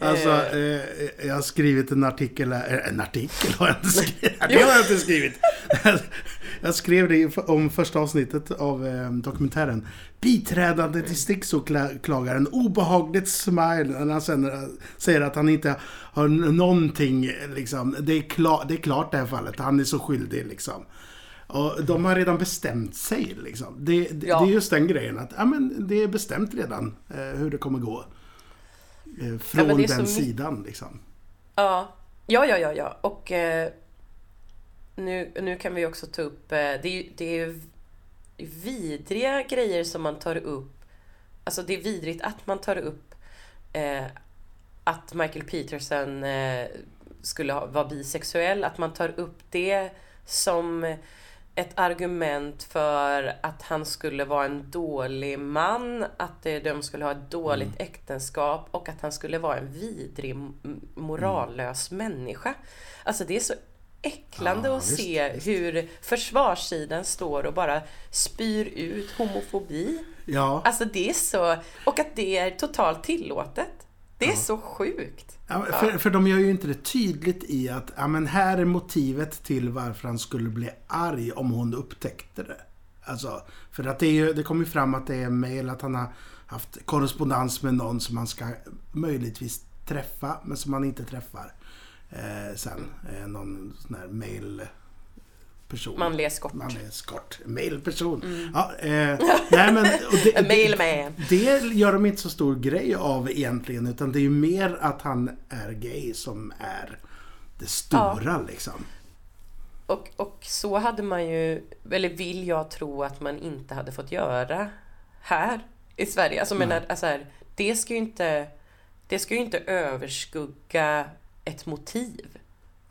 Alltså, eh, jag har skrivit en artikel, här- eh, en artikel har jag inte skrivit. Det har jag inte skrivit. Jag skrev det om första avsnittet av eh, dokumentären. Biträdande distriktsåklagaren, obehagligt smile när han sen eh, säger att han inte har någonting, liksom. Det är, klar, det är klart det här fallet, han är så skyldig liksom. Och de har redan bestämt sig liksom. Det, det, Ja. det är just den grejen att, ja men det är bestämt redan eh, hur det kommer gå. Eh, från så den sidan liksom. Ja, ja, ja, ja, ja. Och eh, nu, nu kan vi också ta upp, eh, det är det är vidriga grejer som man tar upp. Alltså det är vidrigt att man tar upp eh, att Michael Peterson eh, skulle ha, vara bisexuell, att man tar upp det som ett argument för att han skulle vara en dålig man, att de skulle ha ett dåligt äktenskap och att han skulle vara en vidrig, morallös människa. Alltså det är så äcklande Ja, att visst, se visst. hur försvarssidan står och bara spyr ut homofobi. Ja, Alltså det är så, och att det är totalt tillåtet. Det är så sjukt ja för, för de gör ju inte det tydligt i att ja, men här är motivet till varför han skulle bli arg om hon upptäckte det. Alltså, för att det, är ju, det kommer ju fram att det är mail, att han har haft korrespondens med någon som han ska möjligtvis träffa, men som han inte träffar. Eh, sen, eh, någon sån här mail person. Manlig eskort. Manlig eskort. Mailperson. Ja, eh, nej men... Det, mailman. det gör de inte så stor grej av egentligen. Utan det är ju mer att han är gay som är det stora liksom. Och, och så hade man ju, eller vill jag tro att man inte hade fått göra här i Sverige. Alltså, menar, alltså här, det ska ju inte, det ska ju inte överskugga ett motiv.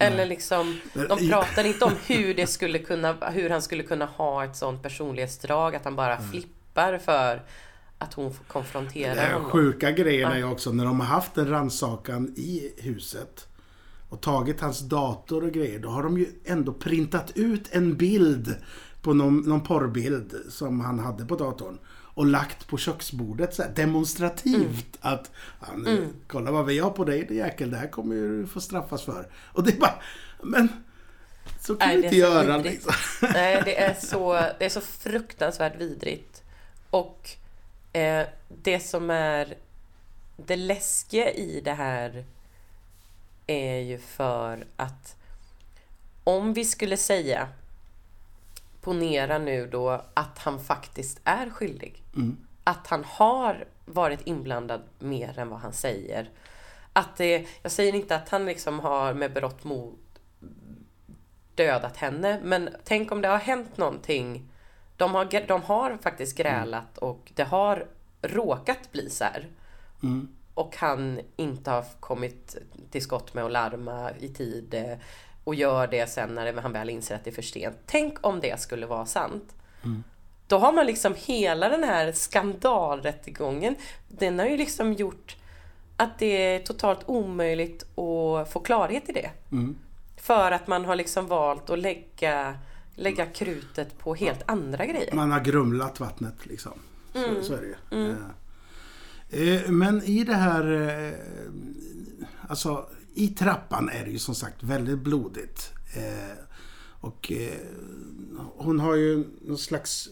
Eller liksom, de pratar inte om hur, det skulle kunna, hur han skulle kunna ha ett sånt personlighetsdrag att han bara Mm. flippar för att hon får konfrontera Den honom. sjuka grejen är ju också när de har haft en rannsakan i huset och tagit hans dator och grejer. Då har de ju ändå printat ut en bild på någon, någon porrbild som han hade på datorn. Och lagt på köksbordet så här, demonstrativt att ja, nu, kolla vad vi har på dig din jäkel, det här kommer ju du få straffas för. Och det är bara, men så kan Nej, det inte göra liksom. Nej, det är så, det är så fruktansvärt vidrigt. Och eh, det som är det läskiga i det här är ju för att om vi skulle säga ponera nu då att han faktiskt är skyldig. Att han har varit inblandad mer än vad han säger. Att det, jag säger inte att han liksom har med berått mod dödat henne. Men tänk om det har hänt någonting. De har, de har faktiskt grälat och det har råkat bli så här. Och han inte har kommit till skott med att larma i tid och gör det sen när han väl inser att det är för sent. Tänk om det skulle vara sant. Då har man liksom hela den här skandalrättegången. Den har ju liksom gjort att det är totalt omöjligt att få klarhet i det. För att man har liksom valt att lägga, lägga krutet på helt andra grejer. Man har grumlat vattnet liksom. Så, så är det ju. Eh, Eh, Men i det här... eh, Alltså, i trappan är det ju som sagt väldigt blodigt. Eh, Och eh, hon har ju någon slags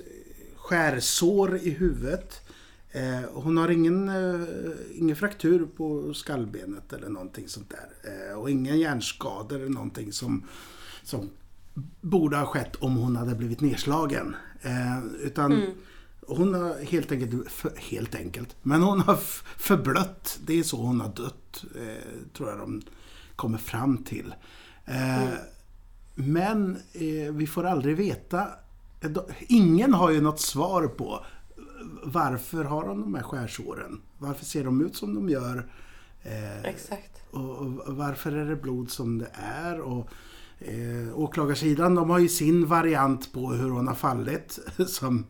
skärsår i huvudet. Eh, Hon har ingen, eh, ingen fraktur på skallbenet eller någonting sånt där. Eh, Och ingen hjärnskada eller någonting som, som borde ha skett om hon hade blivit nedslagen. Eh, utan hon har helt enkelt, för, helt enkelt, men hon har förblött. Det är så hon har dött, eh, tror jag de kommer fram till. Eh, Men eh, vi får aldrig veta. eh, Ingen har ju något svar på varför har de de här skärsåren? Varför ser de ut som de gör? Exakt. och varför är det blod som det är? Och, eh, åklagarsidan de har ju sin variant på hur hon har fallit. Som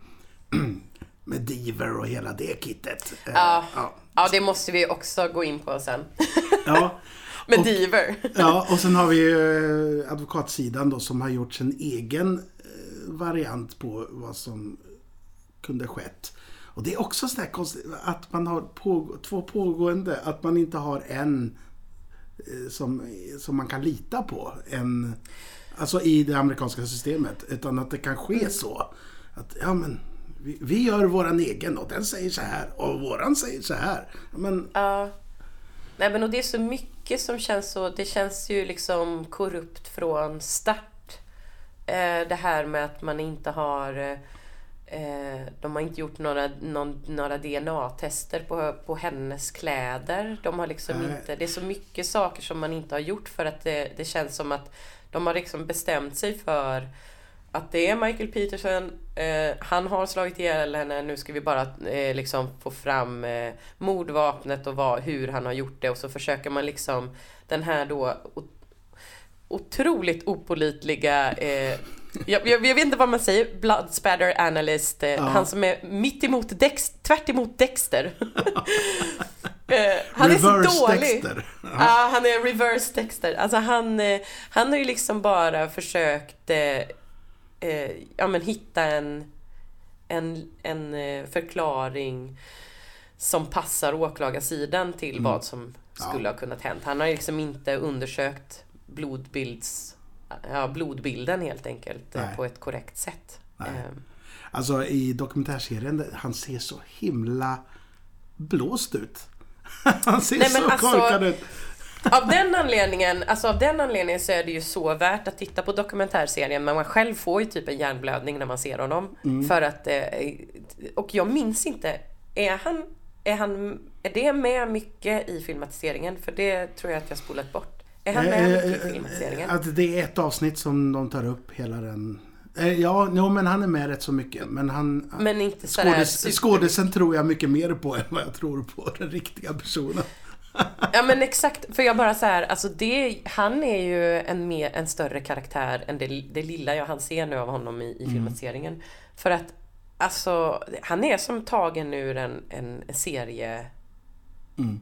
med diver och hela det kittet. Eh, Ja. ja. Ja, det måste vi också gå in på sen. ja. Med Och- Diver. Ja, och sen har vi ju eh, advokatsidan då som har gjort sin egen eh, variant på vad som kunde skett. Och det är också sådär konstigt att man har på, två pågående, att man inte har en eh, som, som man kan lita på. En, alltså i det amerikanska systemet. Utan att det kan ske så. Att, ja men, vi, vi gör våran egen och den säger så här och våran säger så här. Men, Ja. Nej men och det är så mycket som känns så, det känns ju liksom korrupt från start. Eh, det här med att man inte har eh, de har inte gjort några, någon, några DNA-tester på, på hennes kläder. De har liksom Nej. inte, det är så mycket saker som man inte har gjort för att det, det känns som att de har liksom bestämt sig för att det är Michael Peterson, eh, han har slagit ihjäl henne, nu ska vi bara eh, liksom få fram eh, mordvapnet och vad, hur han har gjort det och så försöker man liksom den här då otroligt opolitliga eh, jag, jag, jag vet inte vad man säger, blood spatter analyst, eh, han som är mitt emot Dex, tvärt emot Dexter. eh, han är Reverse så dålig. Dexter. Ja, han är reverse Dexter. Alltså han, eh, han har ju liksom bara försökt eh, ja, men hitta en, en, en eh, förklaring som passar åklagarsidan till vad som skulle ha kunnat hänt. Han har liksom inte undersökt blodbilds, ja, blodbilden helt enkelt eh, Nej. på ett korrekt sätt. Nej. Eh, Alltså i dokumentärserien, han ser så himla blåst ut. Han ser Nej, så alltså- korkad ut. Av den anledningen, alltså av den anledningen så är det ju så värt att titta på dokumentärserien men man själv får ju typ en hjärnblödning när man ser honom. För att, eh, och jag minns inte, är han, är han, är det med mycket i filmatiseringen? För det tror jag att jag spolat bort. Är han med mycket i filmatiseringen? Eh, Att det är ett avsnitt som de tar upp hela den... Eh, Ja, no, men han är med rätt så mycket. Men han... Men inte super- skådisen tror jag mycket mer på än vad jag tror på den riktiga personen. Ja men exakt, för jag bara så här, alltså det, han är ju en, mer, en större karaktär än det, det lilla jag han ser nu av honom i, i filmatiseringen. För att, alltså, han är som tagen ur en, en serie,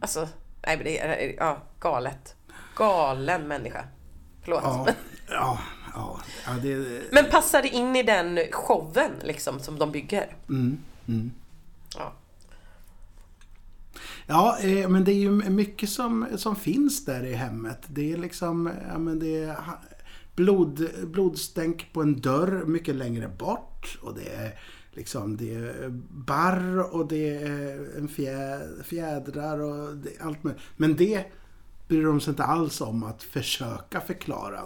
alltså, nej men det är, ja, galet. Galen människa. Förlåt. Ja, ja, ja. ja det, Men passar in i den showen liksom som de bygger. Ja. Ja, eh, men det är ju mycket som, som finns där i hemmet. Det är liksom, ja men det är blod, blodstänk på en dörr mycket längre bort. Och det är liksom, det är barr och det är en fjä, fjädrar och det, allt möjligt. Men det bryr de sig inte alls om att försöka förklara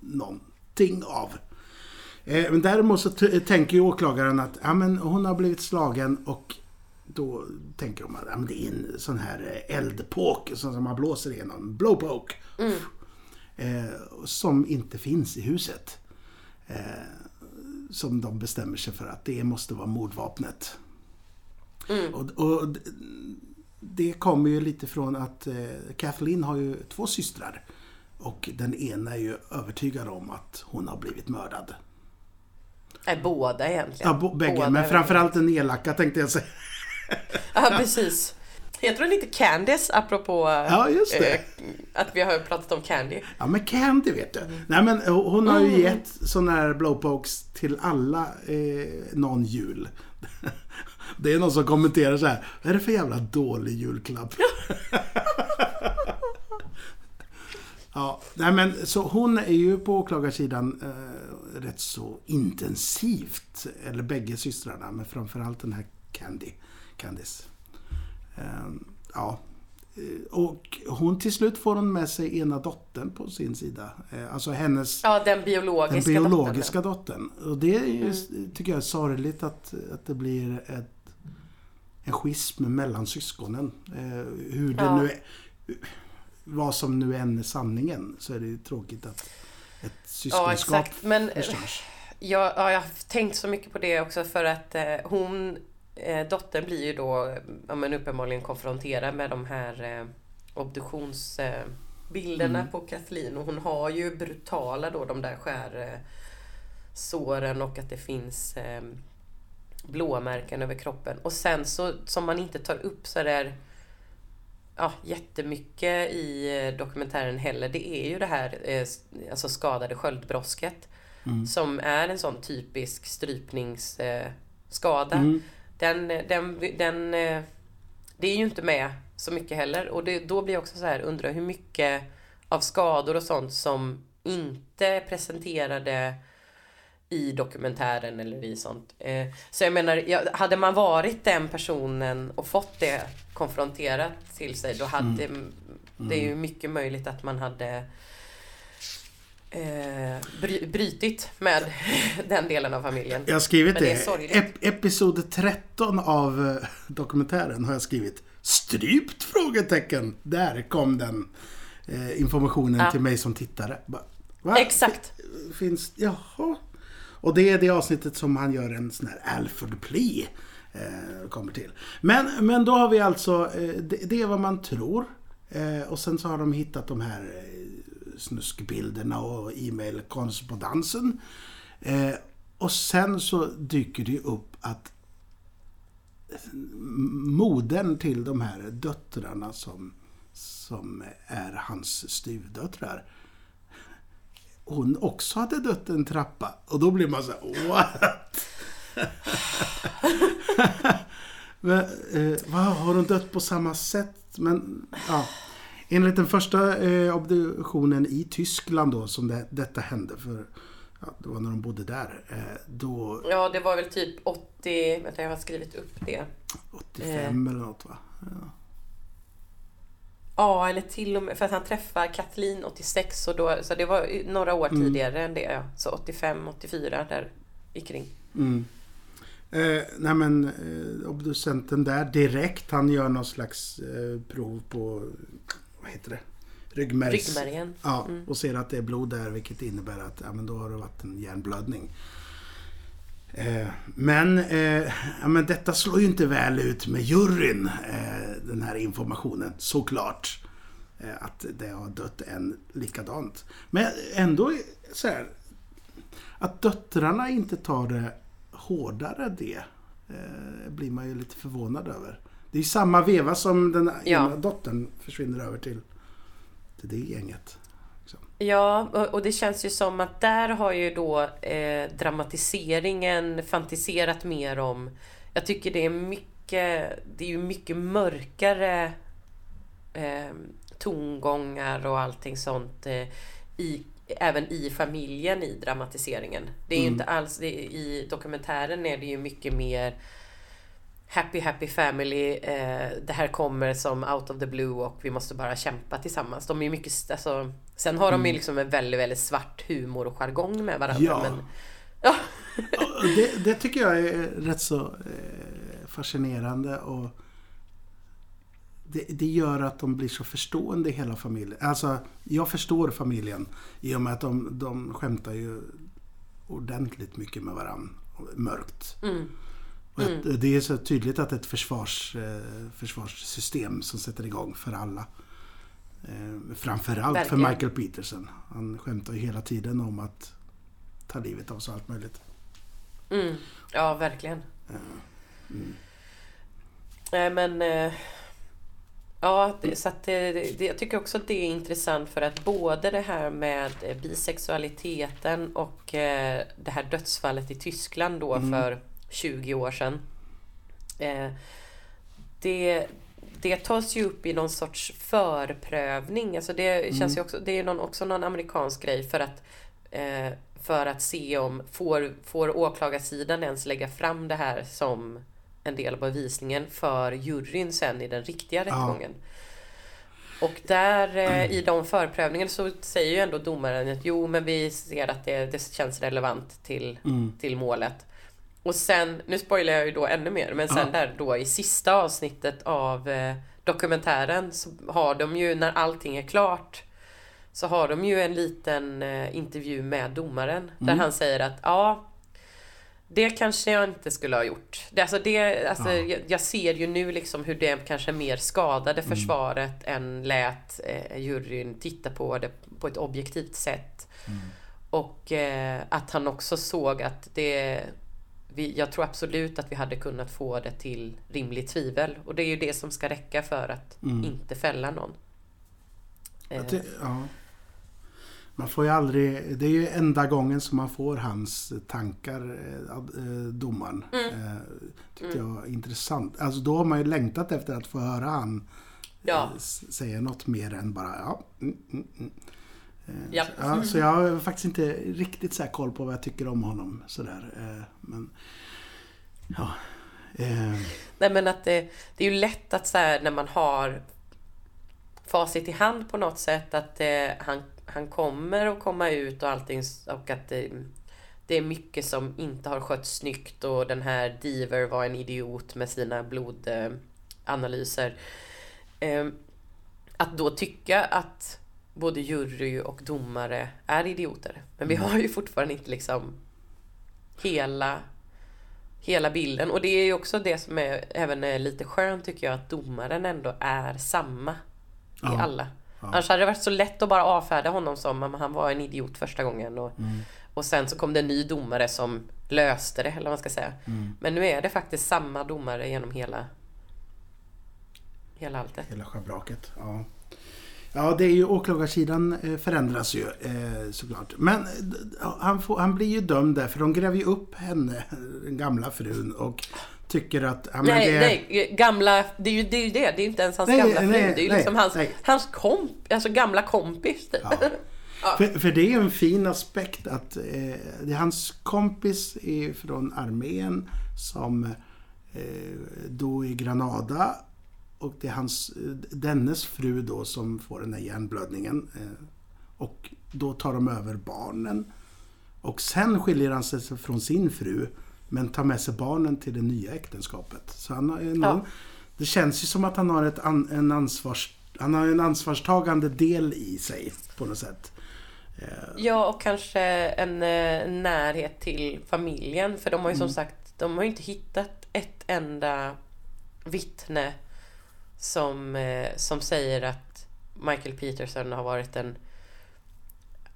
någonting av. Eh, Men däremot så tänker ju åklagaren att ja, men hon har blivit slagen och då tänker de att det är en sån här eh, eldpåk som man blåser igenom. Blowpoke. Eh, som inte finns i huset. Eh, som de bestämmer sig för att det måste vara mordvapnet. Och, och d- det kommer ju lite från att eh, Kathleen har ju två systrar. Och den ena är ju övertygad om att hon har blivit mördad. Nej, båda egentligen. Ja, bo, bägge, Båda men framförallt den elaka tänkte jag säga. Ja, precis. Jag tror lite Candice, apropå Ja, just det. eh, att vi har pratat om Candy. Ja, men Candy vet du. Nej, men hon hon har ju gett såna här blowpokes till alla eh, någon jul. Det är någon som kommenterar så här. Vad är det för jävla dålig julklapp? ja, nej men så hon är ju på åklagarsidan eh, rätt så intensivt. Eller bägge systrarna, men framförallt den här Candy. Candice. Eh, ja. Eh, Och hon till slut får hon med sig ena dottern på sin sida. Eh, Alltså hennes Ja, den biologiska den biologiska dottern. dottern. Och det är ju, tycker jag är sorgligt att, att det blir ett, en schism mellan syskonen. Eh, hur det Ja. nu är, vad som nu än är sanningen så är det ju tråkigt att ett Ja, syskonskap exakt. Men förstörs. jag, ja, jag har tänkt så mycket på det också för att eh, hon, eh, dottern blir ju då ja, men uppenbarligen konfronterad med de här eh, obduktionsbilderna bilderna Mm. på Kathleen och hon har ju brutala då de där skär eh, såren och att det finns eh, blåmärken över kroppen. Och sen så, som man inte tar upp så där ja, jättemycket i eh, dokumentären heller. Det är ju det här eh, alltså skadade sköldbrosket. Som är en sån typisk strypningsskada. Eh. Mm. Den, den, den, eh, det är ju inte med så mycket heller. Och det, då blir jag också så här, undrar hur mycket av skador och sånt som inte presenterade i dokumentären eller i sånt. Eh, Så jag menar, hade man varit den personen och fått det konfronterat till sig då hade det är ju mycket möjligt att man hade eh, bry, brytit med den delen av familjen. Jag har skrivit Men det. det. Ep- episod 13 av eh, dokumentären har jag skrivit. Strypt? Frågetecken. Där kom den eh, informationen Ja. till mig som tittare. Va? Exakt. Finns, jaha. Och det är det avsnittet som han gör en sån här Alfred Plea. Eh, kommer till. Men, men då har vi alltså, eh, det, det är vad man tror. Eh, och sen så har de hittat de här eh, snuskbilderna och e-mailkorrespondensen. Eh, och sen så dyker det upp att modern till de här döttrarna som, som är hans styvdöttrar hon också hade dött en trappa. Och då blir man så här, what? Men, eh, vad, har hon dött på samma sätt? Men, ja. Enligt den första eh, obduktionen i Tyskland då, som det, detta hände, för ja, det var när de bodde där, eh, då Ja, det var väl typ 80, vänta jag har skrivit upp det. 85 eller något va? Ja. Ja, eller till och med för att han träffar Kathleen 86 och då, så det var några år tidigare än det. Ja. Så 85, 84 där i kring. Eh, nej men eh, obducenten där direkt, han gör någon slags eh, prov på, vad heter det? Ryggmärgs... Ryggmärgen. Ja, och ser att det är blod där vilket innebär att ja, men då har det varit en hjärnblödning. Eh, men, eh, ja, men detta slår ju inte väl ut med juryn, eh, den här informationen, såklart. Eh, att det har dött en likadant. Men ändå så här, att döttrarna inte tar det hårdare det eh, blir man ju lite förvånad över. Det är samma veva som den Ja. ena dottern försvinner över till, till det gänget. Liksom. Ja, och, det känns ju som att där har ju då eh, dramatiseringen fantiserat mer om... Jag tycker det är mycket, det är ju mycket mörkare eh, tongångar och allting sånt eh, i, även i familjen i dramatiseringen. Det är ju inte alls, det, i dokumentären är det ju mycket mer Happy happy family, eh, det här kommer som out of the blue och vi måste bara kämpa tillsammans. De är mycket, alltså, sen har de ju liksom en väldigt, väldigt svart humor och jargong med varandra. Ja. Men, ja. Det, det tycker jag är rätt så eh, fascinerande och det, det gör att de blir så förstående i hela familjen. Alltså, jag förstår familjen i och med att de, de skämtar ju ordentligt mycket med varandra. Mörkt. Och att Det är så tydligt att ett försvars, eh, försvarssystem som sätter igång för alla. Eh, framförallt för Verkligen. Michael Peterson. Han skämtar ju hela tiden om att ta livet av sig allt möjligt. Mm, ja, verkligen. Nej men... Eh, ja, så att det, jag tycker också att det är intressant för att både det här med eh, bisexualiteten och eh, det här dödsfallet i Tyskland då för 20 år sedan. Eh, det, det tas ju upp i någon sorts förprövning. Alltså det känns ju också, det är någon, också någon amerikansk grej för att eh, för att se om får, får åklagarsidan ens lägga fram det här som en del av bevisningen för juryn sen i den riktiga rättegången. Och där eh, i de förprövningarna så säger ju ändå domaren att jo men vi ser att det, det känns relevant till, till målet. Och sen, nu spoilar jag ju då ännu mer, men sen där då i sista avsnittet av eh, dokumentären så har de ju när allting är klart så har de ju en liten eh, intervju med domaren. Där han säger att ja det kanske jag inte skulle ha gjort. Det, alltså det, alltså, jag, jag ser ju nu liksom hur det kanske mer skadade försvaret än lät eh, juryn titta på det på ett objektivt sätt. Och eh, att han också såg att det vi, jag tror absolut att vi hade kunnat få det till rimligt tvivel. Och det är ju det som ska räcka för att inte fälla någon. Eh, det, ja. Man får ju aldrig... Det är ju enda gången som man får hans tankar, eh, eh, domaren. Mm. Tyckte jag var intressant. Alltså då har man ju längtat efter att få höra han Ja. säga något mer än bara ja. Mm, mm, mm. Ja. Så, ja, så jag har faktiskt inte riktigt så koll på vad jag tycker om honom. Sådär. Eh, men... Ja. Eh, Nej men att det, det är ju lätt att så här, när man har facit i hand på något sätt att eh, han, han kommer att komma ut och allting och att det, det är mycket som inte har skötts snyggt och den här Diver var en idiot med sina blodanalyser. Eh, att då tycka att både jury och domare är idioter. Men vi har ju fortfarande inte liksom hela hela bilden. Och det är ju också det som är även är lite skönt tycker jag, att domaren ändå är samma i Ja. alla. Annars hade det varit så lätt att bara avfärda honom som om han var en idiot första gången. Och, och sen så kom det en ny domare som löste det, eller vad man ska säga. Men nu är det faktiskt samma domare genom hela, hela alltet. Hela schabraket. Ja. Ja, det är ju åklagarsidan eh, förändras ju eh, såklart. Men eh, han, får, han blir ju dömd där för de gräver ju upp henne, den gamla frun och tycker att... Ja, Nej, det, nej, gamla, det är ju det. Är ju det. det är inte ens hans Nej, gamla fru. nej, det är ju nej, liksom hans, hans komp, alltså gamla kompis typ. För, för det är ju en fin aspekt att eh, det är hans kompis från armén som eh, då i Granada och det är hans, eh, dennes fru då som får den här hjärnblödningen. Eh, och då tar de över barnen. Och sen skiljer han sig från sin fru. Men tar med sig barnen till det nya äktenskapet. Så han har någon, Ja. Det känns ju som att han har ett an, en ansvars, han har en ansvarstagande del i sig på något sätt. Ja, och kanske en eh, närhet till familjen. För de har ju Mm. som sagt, de har ju inte hittat ett enda vittne som, eh, som säger att Michael Peterson har varit en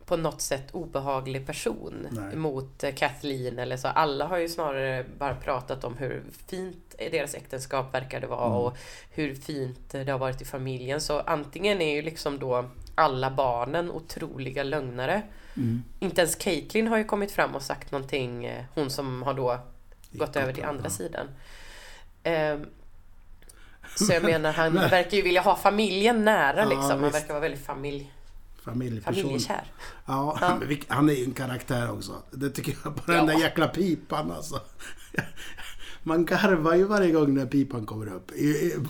på något sätt obehaglig person Nej. mot eh, Kathleen eller så. Alla har ju snarare bara pratat om hur fint deras äktenskap verkade vara Mm. och hur fint det har varit i familjen. Så antingen är ju liksom då alla barnen otroliga lögnare. Mm. Inte ens Caitlyn har ju kommit fram och sagt någonting, eh, hon som har då gått över till andra sidan. Ehm, så jag menar, han verkar ju vilja ha familjen nära Ja, liksom. Han visst. verkar vara väldigt familj, Familjeperson. familjekär. Ja, Ja. Vilk- han är ju en karaktär också. Det tycker jag. Bara den Ja. där jäkla pipan alltså. Man garvar ju varje gång när pipan kommer upp.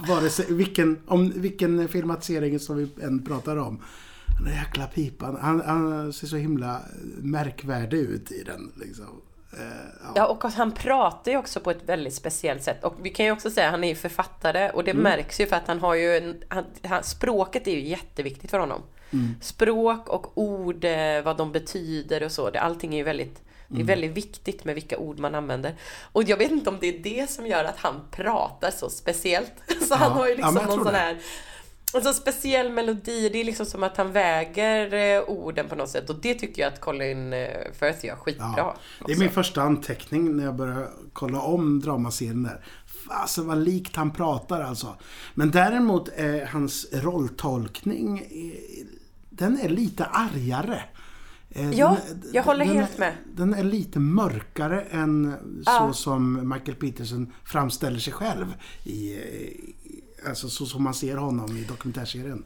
Vare sig, vilken, om vilken filmatisering som vi än pratar om. Den där jäkla pipan. Han, han ser så himla märkvärdig ut i den. Liksom. Eh, ja. Ja, och han pratar ju också på ett väldigt speciellt sätt. Och vi kan ju också säga att han är ju författare och det Mm. märks ju för att han har ju en, han, han, språket är ju jätteviktigt för honom. Mm. Språk och ord, eh, vad de betyder och så. Det, allting är ju väldigt det är Mm. väldigt viktigt med vilka ord man använder. Och jag vet inte om det är det som gör att han pratar så speciellt. Så han har ju ja, liksom jag någon sån här en sån speciell melodi. Det är liksom som att han väger eh, orden på något sätt. Och det tycker jag att Colin eh, Firth gör skitbra. Ja, det är min första anteckning när jag börjar kolla om dramaserien där. Fasen vad likt han pratar alltså. Men däremot är hans rolltolkning, eh, den är lite argare. Eh, Ja, den jag håller den helt med. Den är lite mörkare än Ja. så som Michael Peterson framställer sig själv. I, i- alltså så som man ser honom i dokumentärserien.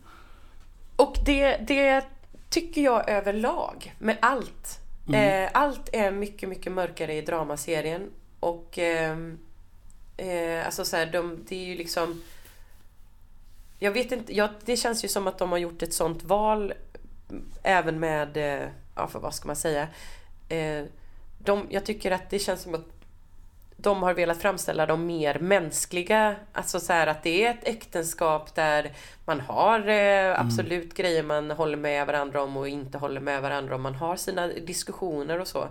Och det, det tycker jag överlag med allt. Mm. Eh, allt är mycket, mycket mörkare i dramaserien. Och ehm, eh, alltså så här, de, det är ju liksom... Jag vet inte, ja, det känns ju som att de har gjort ett sånt val även med, eh, ja för vad ska man säga? Eh, de, jag tycker att det känns som att de har velat framställa dem mer mänskliga. Alltså så här att det är ett äktenskap där man har eh, absolut grejer man håller med varandra om och inte håller med varandra om. Man har sina diskussioner och så.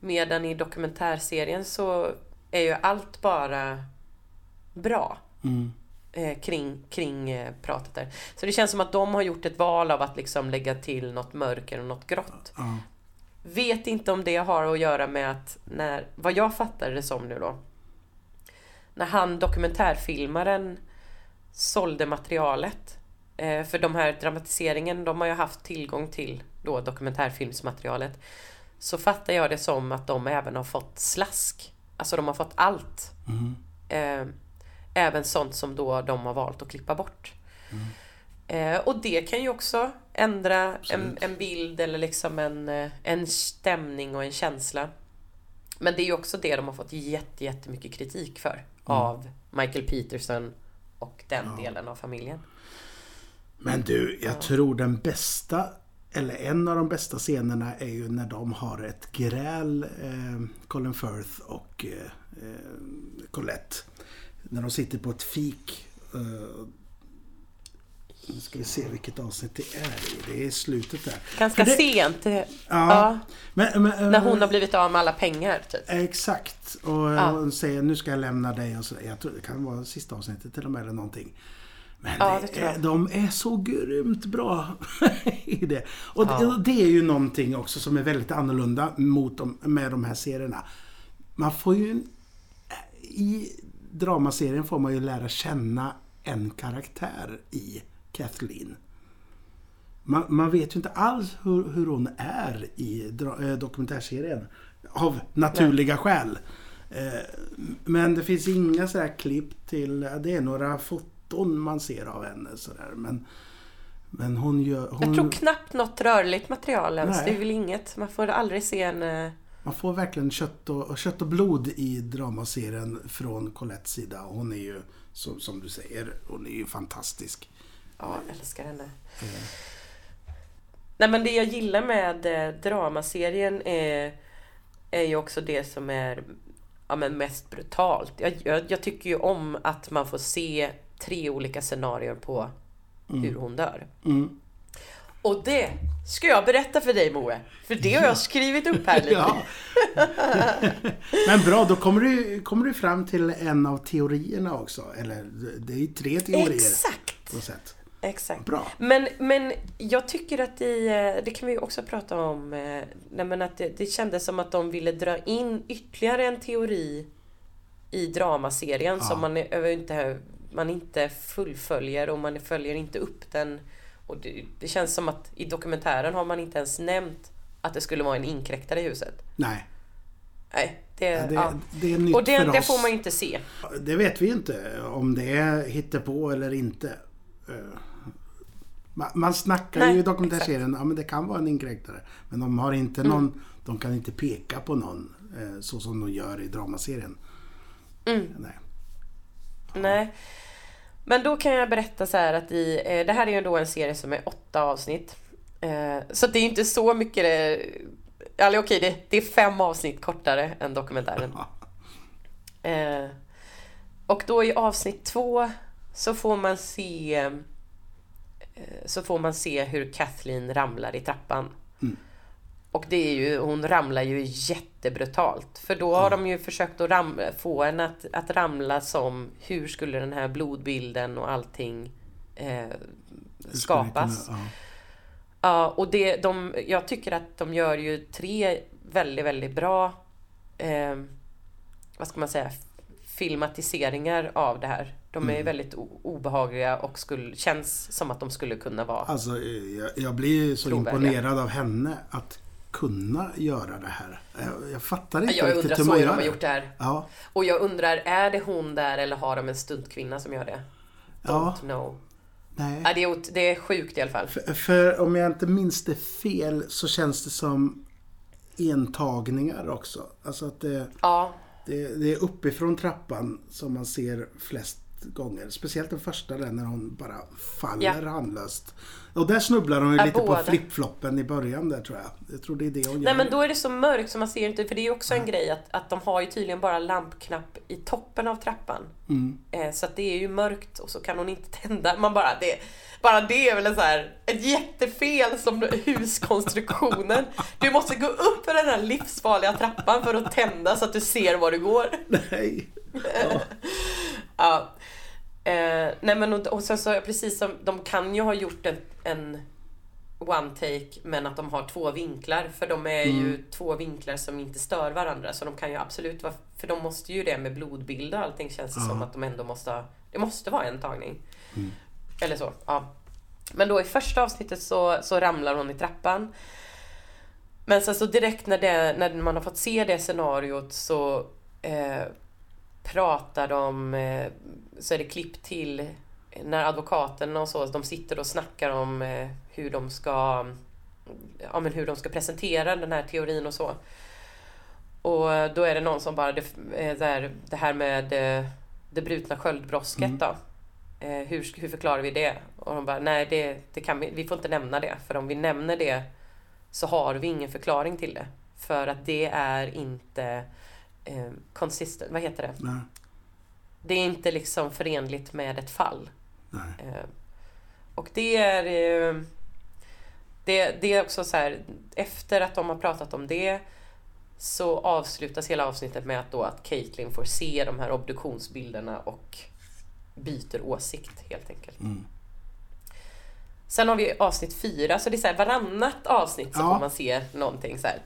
Medan i dokumentärserien så är ju allt bara bra. Eh, kring, kring eh, pratet där. Så det känns som att de har gjort ett val av att liksom lägga till något mörker och något grått. Ja. Vet inte om det har att göra med att när, vad jag fattar det som nu då. När han dokumentärfilmaren sålde materialet. Eh, för de här dramatiseringen, de har ju haft tillgång till då dokumentärfilmsmaterialet. Så fattar jag det som att de även har fått slask. Alltså de har fått allt. Eh, även sånt som då de har valt att klippa bort. Eh, och det kan ju också ändra en, en bild eller liksom en, eh, en stämning och en känsla. Men det är ju också det de har fått jätte, jättemycket kritik för av Michael Peterson och den delen av familjen. Men du, jag tror den bästa, eller en av de bästa scenerna är ju när de har ett gräl, eh, Colin Firth och eh, eh, Colette. När de sitter på ett fik. Nu ska vi se vilket avsnitt det är i. Det är slutet där. Ganska det- sent. Ja. Ja, Men, men, när hon har blivit av med alla pengar. Typ. Exakt. Och Ja. hon säger nu ska jag lämna dig. Och så, jag tror det kan vara sista avsnittet till och med eller någonting. Men Ja, det är, de är så grymt bra i det. Och Ja. det, det är ju någonting också som är väldigt annorlunda mot de, med de här serierna. Man får ju... I dramaserien får man ju lära känna en karaktär i Kathleen. Man, man vet ju inte alls hur, hur hon är i eh, dokumentärserien. Av naturliga skäl. Eh, men det finns inga sådär klipp till... Det är några foton man ser av henne sådär. Men, men hon gör... Hon, Jag tror knappt något rörligt material ens. Nej. Det är väl inget. Man får aldrig se en... eh, Man får verkligen kött och, kött och blod i dramaserien från Colettes sida. Hon är ju, som, som du säger, hon är ju fantastisk. Ja, jag älskar henne. Nej men det jag gillar med eh, dramaserien är, är ju också det som är ja, men mest brutalt. Jag, jag, jag tycker ju om att man får se tre olika scenarier på hur hon dör. Mm. Och det ska jag berätta för dig Moe. För det har jag skrivit upp här lite. Ja. Men bra, då kommer du, kommer du fram till en av teorierna också. Eller det är ju tre teorier. Exakt! På sätt. Exakt. Bra. Men, men jag tycker att i, eh, det kan vi också prata om, eh, nej men att det, det kändes som att de ville dra in ytterligare en teori i dramaserien Ja. som man inte, man inte fullföljer och man följer inte upp den. Och det, det känns som att i dokumentären har man inte ens nämnt att det skulle vara en inkräktare i huset. Nej, Nej, det, ja, det, ja. det är nytt Och det, för det oss. får man ju inte se. Det vet vi inte om det är hittepå eller inte. Eh, ma- Man snackar Nej, ju i dokumentärserien, ja men det kan vara en inkräktare. Men de har inte Mm. någon, de kan inte peka på någon eh, så som de gör i dramaserien. Mm. Nej. Nej. Men då kan jag berätta så här att i, eh, det här är ju då en serie som är åtta avsnitt. Eh, så det är inte så mycket, eh, eller okej det, det är fem avsnitt kortare än dokumentären. Eh, och då i avsnitt två så får man se så får man se hur Kathleen ramlar i trappan. Och det är ju, hon ramlar ju jättebrutalt. För då har de ju försökt att ram, få henne att, att ramla som hur skulle den här blodbilden och allting eh, skapas. kunna- ja. Ja, och det, de, jag tycker att de gör ju tre väldigt, väldigt bra eh, vad ska man säga filmatiseringar av det här. De Mm. är väldigt o- obehagliga och skulle, känns som att de skulle kunna vara Alltså, eh, jag, jag blir så Trovärdiga. imponerad av henne att kunna göra det här. Jag, jag fattar inte Jag riktigt undrar hur så man hur gör de har det. gjort det här. Ja, Och jag undrar, är det hon där eller har de en stuntkvinna som gör det? Don't Ja. know. nej. Ja, det, är, det är sjukt i alla fall. För, för om jag inte minns det fel så känns det som entagningar också. Alltså att det, Ja, det, det är uppifrån trappan som man ser flest gånger. Speciellt den första där när hon bara faller Ja. handlöst. Och där snubblar hon ju Ja, lite båda. på flipfloppen i början där tror jag. Jag tror det är det hon gör. Nej men då är det så mörkt så man ser inte, för det är ju också en grej att, att de har ju tydligen bara lampknapp i toppen av trappan. Mm. Eh, så att det är ju mörkt och så kan hon inte tända. Man bara, det, bara det är väl en så här, ett jättefel som huskonstruktionen. Du måste gå upp för den här livsfarliga trappan för att tända så att du ser var du går. Nej. Ja. Eh, nej men och, och sen så precis som, de kan ju ha gjort en, en one take men att de har två vinklar för de är ju två vinklar som inte stör varandra så de kan ju absolut vara, för de måste ju det med blodbild och allting känns det som att de ändå måste ha, det måste vara en tagning. Eller så, ja. Men då i första avsnittet så, så ramlar hon i trappan. Men sen så direkt när, det, när man har fått se det scenariot så eh, pratar de, eh, så är det klipp till när advokaten och så, de sitter och snackar om eh, hur de ska ja, men hur de ska presentera den här teorin och så. Och då är det någon som bara, det, eh, det här med det brutna sköldbrosket då. Eh, hur, hur förklarar vi det? Och de bara, nej det, det kan vi, vi får inte nämna det. För om vi nämner det så har vi ingen förklaring till det. För att det är inte eh, consistent, vad heter det? Nej. Det är inte liksom förenligt med ett fall. Eh, och det är... eh, Det, det är också så här, efter att de har pratat om det så avslutas hela avsnittet med att då att Caitlyn får se de här obduktionsbilderna och byter åsikt helt enkelt. Sen har vi avsnitt fyra, så det är så här varannat avsnitt så Ja. får man se någonting så här.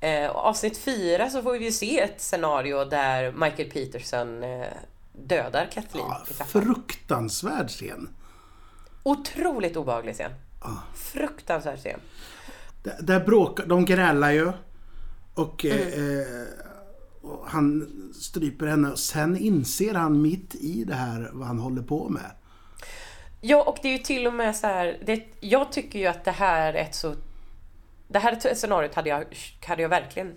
Eh, avsnitt fyra så får vi ju se ett scenario där Michael Peterson eh, dödar Kathleen Ja, fruktansvärd scen. Otroligt obehaglig scen. Fruktansvärd scen. Där, där bråkar, de grälar ju. Och, Mm. eh, och han stryper henne. Och sen inser han mitt i det här vad han håller på med. Ja, och det är ju till och med så här. Det, jag tycker ju att det här är ett så... Det här scenariot hade jag, hade jag verkligen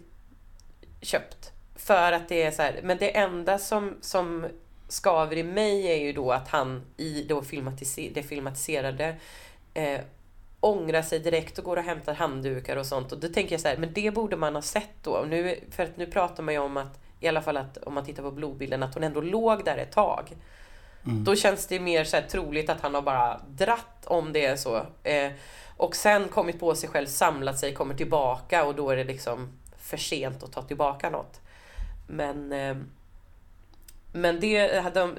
köpt. För att det är så här, men det enda som, som skaver i mig är ju då att han i då filmatiser, det filmatiserade eh, ångrar sig direkt och går och hämtar handdukar och sånt. Och då tänker jag så här, men det borde man ha sett då. Nu, för att nu pratar man ju om att, i alla fall att om man tittar på blodbilden, att hon ändå låg där ett tag. Då känns det mer så här troligt att han har bara dratt om det är så. Eh, och sen kommit på sig själv, samlat sig, kommer tillbaka och då är det liksom för sent att ta tillbaka något. Men, eh, men det,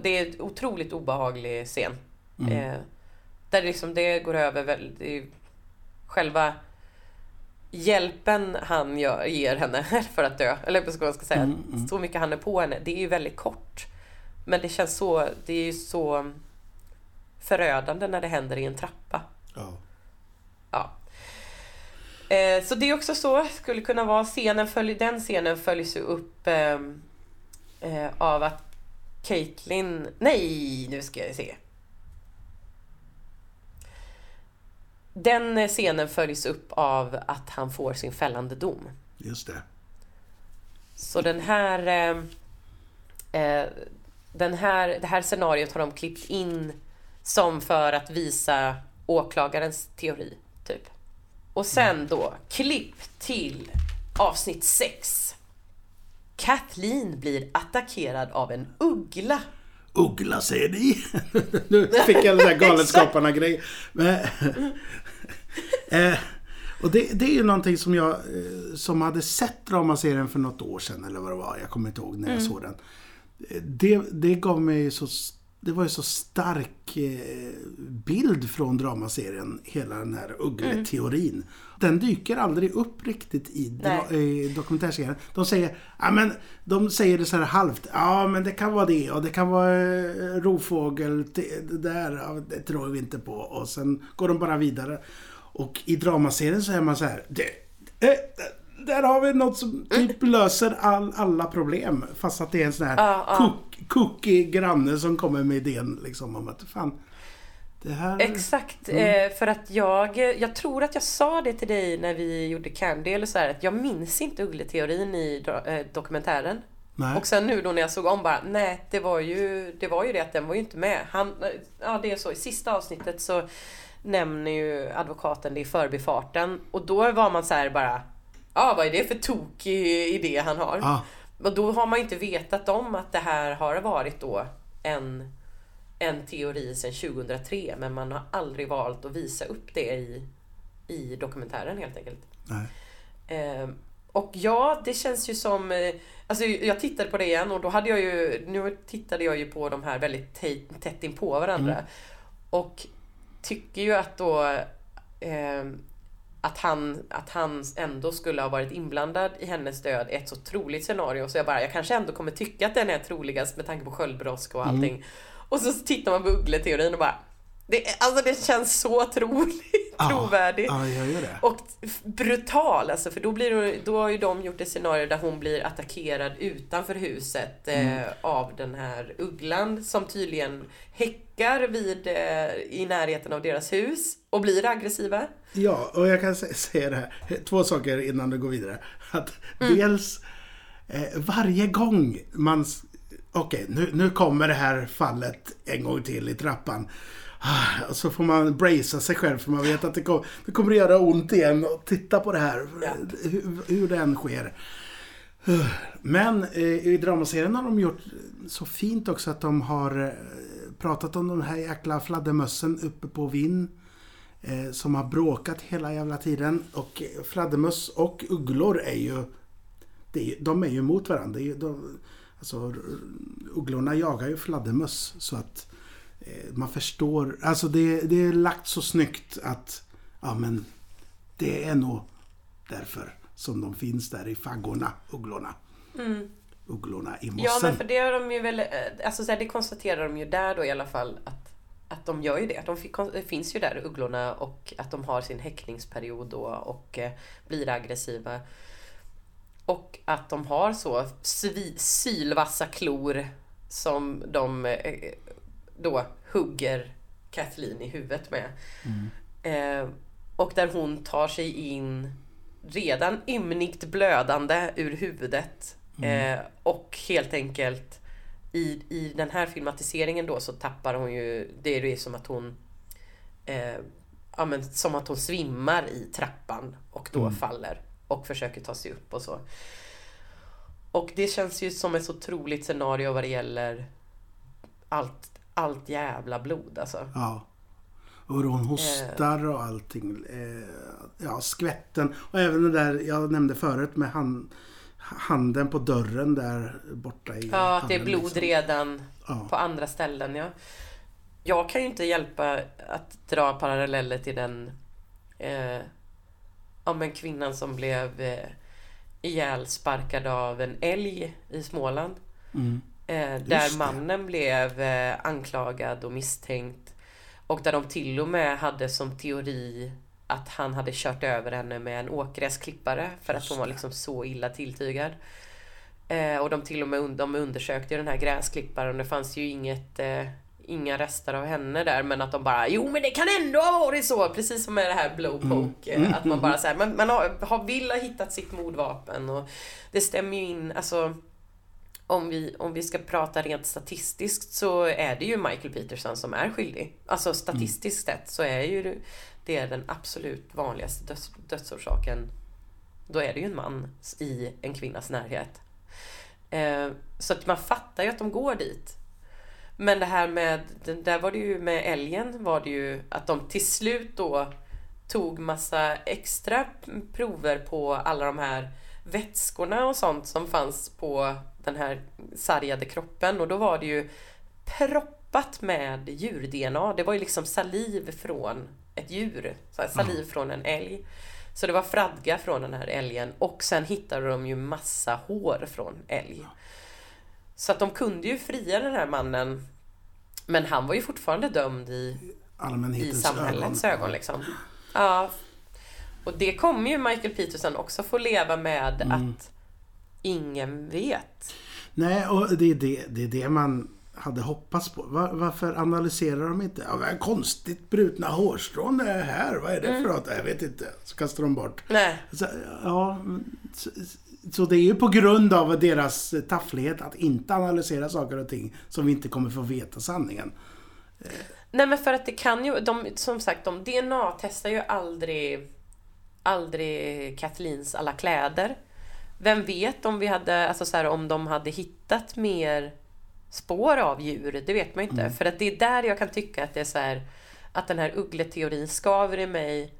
det är en otroligt obehaglig scen. Eh, där liksom det går över väl, det är själva hjälpen han gör, ger henne för att dö, eller vad man ska säga, så mycket han är på henne, det är ju väldigt kort. Men det känns så, det är ju så förödande när det händer i en trappa. Ja. Ja. Eh, så det är också så, skulle kunna vara scenen, följ, den scenen följs ju upp ehm, eh, av att Caitlyn, nej nu ska jag se. Den eh, scenen följs upp av att han får sin fällande dom. Just det. Så den här, eh, eh, den här, det här scenariot har de klippt in som för att visa åklagarens teori, typ. Och sen då, klipp till avsnitt 6. Kathleen blir attackerad av en uggla. Uggla säger ni. nu fick jag den där Galenskaparna-grej. Men, eh, och det, det är ju någonting som jag eh, som hade sett dramaserien för något år sedan eller vad det var. Jag kommer inte ihåg när jag såg den. Eh, Det, det gav mig så... Det var ju så stark eh, bild från dramaserien, hela den här uggleteorin. Den dyker aldrig upp riktigt i, i dokumentärserien. De säger, ja men, de säger det så här halvt, ja men det kan vara det och det kan vara eh, rovfågel, det, det där, det tror vi inte på. Och sen går de bara vidare. Och i dramaserien så är man så här, det, eh, där har vi något som typ löser all, alla problem. Fast att det är en sån här Ja, ja. Cook, cookie granne som kommer med idén liksom om att fan, det här... Exakt, eh, för att jag, jag tror att jag sa det till dig när vi gjorde Candy eller så här, att jag minns inte uggleteorin i eh, dokumentären. Nej. Och sen nu då när jag såg om bara, nej det var ju det, var ju det att den var ju inte med. Han, ja det är så, i sista avsnittet så nämner ju advokaten det i förbifarten. Och då var man så här bara, ja vad är det för tokig idé han har? Ja. Och då har man ju inte vetat om att det här har varit då en, en teori sedan 2003 men man har aldrig valt att visa upp det i, i dokumentären helt enkelt. Nej. Eh, och ja, det känns ju som... Eh, alltså jag tittade på det igen och då hade jag ju... Nu tittade jag ju på de här väldigt tätt in på varandra. Och tycker ju att då... Eh, att han, att han ändå skulle ha varit inblandad i hennes död är ett så troligt scenario så jag bara, jag kanske ändå kommer tycka att den är troligast med tanke på sköldbrosk och allting. Och så tittar man på uggleteorin och bara, det, alltså det känns så troligt, trovärdigt. Jag gör det. Och brutal alltså, för då, blir då har ju de gjort ett scenario där hon blir attackerad utanför huset eh, av den här ugglan som tydligen häckar vid, eh, i närheten av deras hus och blir aggressiva. Ja, och jag kan sä- säga det här. Två saker innan du går vidare. Att Mm. dels eh, varje gång man... Okej, nu, nu kommer det här fallet en gång till i trappan. Ah, så får man bracea sig själv för man vet att det, kom, det kommer att göra ont igen och titta på det här. Hur, hur det än sker. Men eh, i dramaserien har de gjort så fint också att de har eh, pratat om den här jäkla fladdermössen uppe på Vinn. Eh, som har bråkat hela jävla tiden. Och fladdermöss och ugglor är ju... De är ju mot varandra. De, alltså, ugglorna jagar ju fladdermöss så att man förstår. Alltså det, det är lagt så snyggt att ja men det är nog därför som de finns där i faggorna, ugglorna. Ugglorna i mossen. Mm. Ja men för det har de ju väl, eh, alltså så här, det konstaterar de ju där då i alla fall att, att de gör ju det. De finns ju där ugglorna och att de har sin häckningsperiod då och eh, blir aggressiva. Och att de har så svi, sylvassa klor som de eh, då hugger Kathleen i huvudet med. Eh, och där hon tar sig in redan ymnigt blödande ur huvudet. Eh, och helt enkelt i, i den här filmatiseringen då så tappar hon ju, det är ju som att hon eh, ja, men, som att hon svimmar i trappan och då faller och försöker ta sig upp och så. Och det känns ju som ett så otroligt scenario vad det gäller allt, allt jävla blod alltså. Ja. Och hur hon hostar och allting. Eh, Ja, skvätten. Och även det där jag nämnde förut med hand, handen på dörren där borta i Ja, att det är blod liksom. redan Ja. på andra ställen. Ja. Jag kan ju inte hjälpa att dra paralleller till den eh, ja, men kvinnan som blev eh, ihjälsparkad av en älg i Småland. Mm. Eh, där mannen blev eh, anklagad och misstänkt. Och där de till och med hade som teori att han hade kört över henne med en åkgräsklippare för att hon var liksom så illa tilltygad. Eh, och de till och med de undersökte den här gräsklipparen och det fanns ju inget, eh, inga rester av henne där men att de bara Jo men det kan ändå ha varit så! Precis som med det här blowpoke. eh, Att man bara säger man, man har, har, vill ha hittat sitt mordvapen och det stämmer ju in, alltså om vi, om vi ska prata rent statistiskt så är det ju Michael Peterson som är skyldig. Alltså statistiskt sett så är ju det den absolut vanligaste döds, dödsorsaken. Då är det ju en man i en kvinnas närhet. Eh, så att man fattar ju att de går dit. Men det här med, där var det ju med älgen var det ju att de till slut då tog massa extra prover på alla de här vätskorna och sånt som fanns på den här sargade kroppen och då var det ju proppat med djur-DNA. Det var ju liksom saliv från ett djur, så saliv från en älg. Så det var fradga från den här älgen och sen hittade de ju massa hår från älg. Så att de kunde ju fria den här mannen men han var ju fortfarande dömd i i samhällets ögon. liksom. Ja. Och det kommer ju Michael Peterson också få leva med Mm. att ingen vet. Nej, och det är det, det är det man hade hoppats på. Var, varför analyserar de inte? Ja, konstigt brutna hårstrån är här. Vad är det Mm. för något? Jag vet inte. Så kastar de bort. Nej, Så, ja, så, så det är ju på grund av deras tafflighet att inte analysera saker och ting som vi inte kommer få veta sanningen. Nej men för att det kan ju, de, som sagt de DNA-testar ju aldrig, aldrig Kathlins alla kläder. Vem vet om vi hade, alltså så här, om de hade hittat mer spår av djur, det vet man ju inte. För att det är där jag kan tycka att det är så här, att den här uggleteorin skaver i mig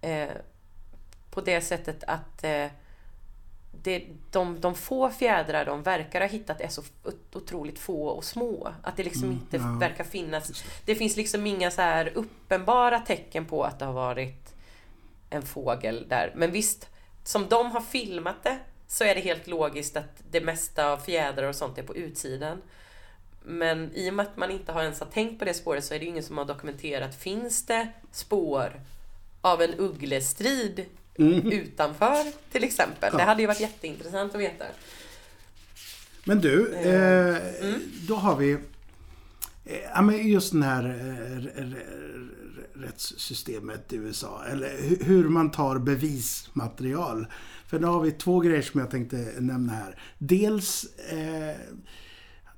eh, på det sättet att eh, det, de, de få fjädrar de verkar ha hittat är så otroligt få och små. Att det liksom inte ja. verkar finnas. Det finns liksom inga så här uppenbara tecken på att det har varit en fågel där. Men visst, som de har filmat det så är det helt logiskt att det mesta av fjädrar och sånt är på utsidan. Men i och med att man inte har ens har tänkt på det spåret så är det ingen som har dokumenterat. Finns det spår av en ugglestrid utanför till exempel? Det hade ju varit jätteintressant att veta. Men du, eh, då har vi eh, ja, men just den här eh, rättssystemet i USA. Eller hu- hur man tar bevismaterial. För nu har vi två grejer som jag tänkte nämna här. Dels eh,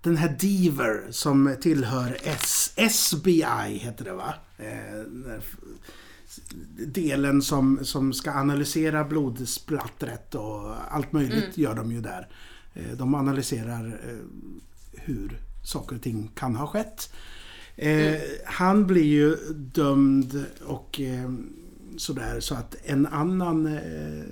den här Deaver som tillhör S SBI, heter det va? Eh, delen som, som ska analysera blodsplattret och allt möjligt gör de ju där. Eh, De analyserar eh, hur saker och ting kan ha skett. Eh, Han blir ju dömd och eh, sådär så att en annan eh,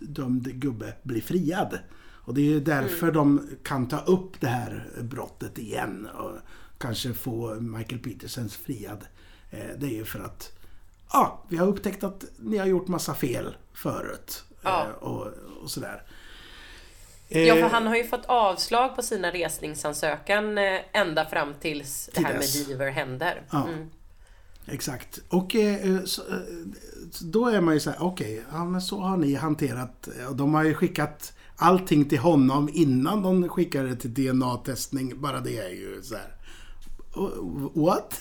dömd gubbe blir friad. Och det är ju därför de kan ta upp det här brottet igen och kanske få Michael Petersens friad. Det är ju för att ja, vi har upptäckt att ni har gjort massa fel förut. Ja. Och, och sådär. Ja, för Eh, han har ju fått avslag på sina resningsansökan eh, ända fram tills det Till här med dess. Deaver händer. Ja. Mm. Exakt. Och eh, så, då är man ju så här, okej, men så har ni hanterat. De har ju skickat allting till honom innan de skickade det till DNA-testning. Bara det är ju så här. "Oh, What?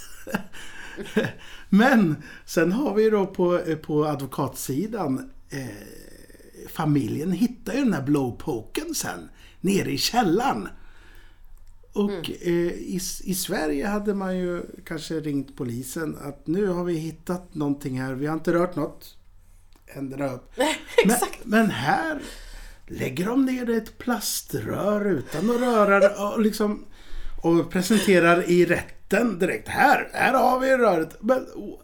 men sen har vi ju då på, på advokatsidan eh, familjen hittar ju den här blowpoken sen nere i källaren. Och eh, i, i Sverige hade man ju kanske ringt polisen att nu har vi hittat någonting här, vi har inte rört något. Händerna upp. Men, men här lägger de ner ett plaströr utan att röra det och liksom och presenterar i rätten direkt. Här, här har vi röret. Men oh,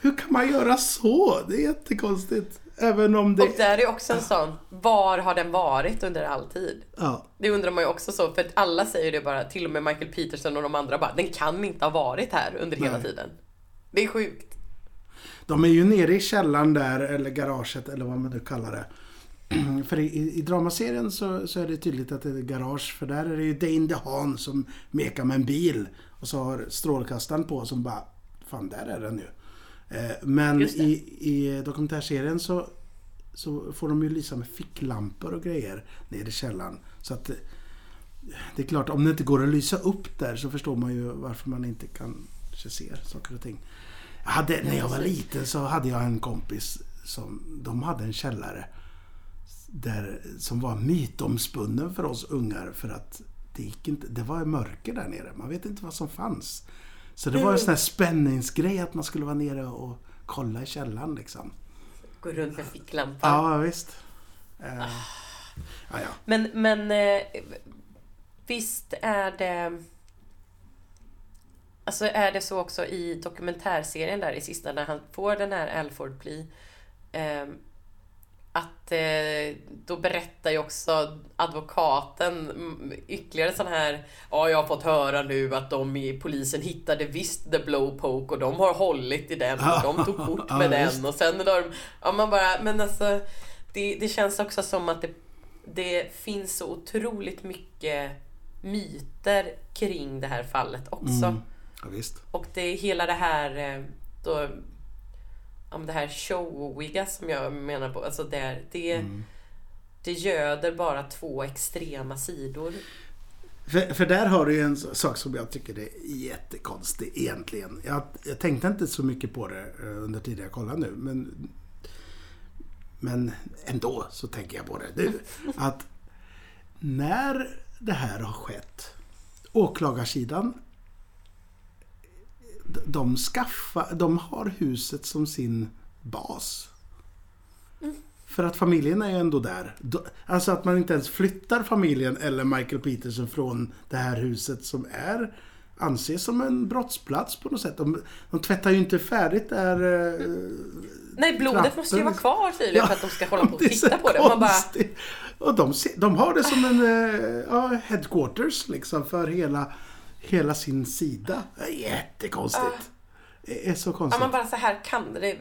hur kan man göra så? Det är jättekonstigt. Även om det... Och där är också en sån, var har den varit under all tid? Ja, Det undrar man ju också så, för att alla säger det bara, till och med Michael Peterson och de andra bara, den kan inte ha varit här under hela Nej. tiden. Det är sjukt. de är ju nere i källaren där, eller garaget eller vad man nu kallar det. För i, i, i dramaserien så, så är det tydligt att det är garage, för där är det ju Dane DeHaan som mekar med en bil. Och så har strålkastaren på som bara, fan där är den ju. Eh, Men i, i dokumentärserien så, så får de ju lysa med ficklampor och grejer nere i källaren. Så att eh, det är klart, om det inte går att lysa upp där så förstår man ju varför man inte kanske ser saker och ting. Jag hade, när jag var liten så hade jag en kompis som, de hade en källare där, som var mytomspunnen för oss ungar för att det gick inte, det var mörker där nere. Man vet inte vad som fanns. Så det var en sån här spänningsgrej att man skulle vara nere och kolla i källaren liksom. Gå runt med ficklampan. Ja, visst. Eh, ja, ja. Men, men eh, visst är det... Alltså är det så också i dokumentärserien där i sista när han får den här Alford Plea. Eh, att eh, då berättar ju också advokaten ytterligare sån här Ja, jag har fått höra nu att de i polisen hittade visst the blowpoke och de har hållit i den och de tog kort Ja, med visst. den och sen de... Ja, man bara, men alltså det, det känns också som att det, det finns så otroligt mycket myter kring det här fallet också. Mm. ja visst. Och det är hela det här eh, då, om det här showiga som jag menar på. Alltså det, det, Mm. det göder bara två extrema sidor. För, för där har du ju en sak som jag tycker är jättekonstig egentligen. Jag, jag tänkte inte så mycket på det eh, under tiden jag kollade nu. Men, men ändå så tänker jag på det nu. Att när det här har skett, åklagarsidan de skaffar, de har huset som sin bas. För att familjen är ju ändå där. Alltså att man inte ens flyttar familjen eller Michael Peterson från det här huset som är anses som en brottsplats på något sätt. De, de tvättar ju inte färdigt där. eh, Nej, blodet Trappen. måste ju vara kvar tydligen för att de ska hålla på och titta på det. Och Man bara. Och de, de har det som en eh, ja, headquarters liksom för hela, hela sin sida. Det är Jättekonstigt. Det är så ja, konstigt. man bara så här kan det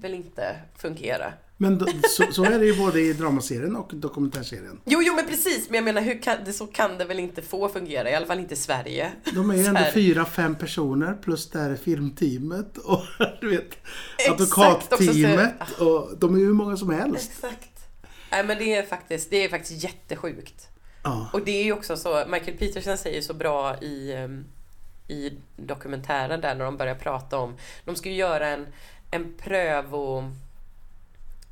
väl inte fungera. Men då, så, så är det ju både i dramaserien och dokumentärserien. Jo, jo, men precis. Men jag menar, hur kan, så kan det väl inte få fungera. I alla fall inte i Sverige. De är ju ändå fyra, fem personer plus det här filmteamet och du vet advokatteamet. Och de är ju hur många som helst. Exakt. Nej, men det är faktiskt, det är faktiskt jättesjukt. Ja. Och det är ju också så, Michael Peterson säger så bra i, ehm, i dokumentären där när de börjar prata om, de ska ju göra en, en prövo...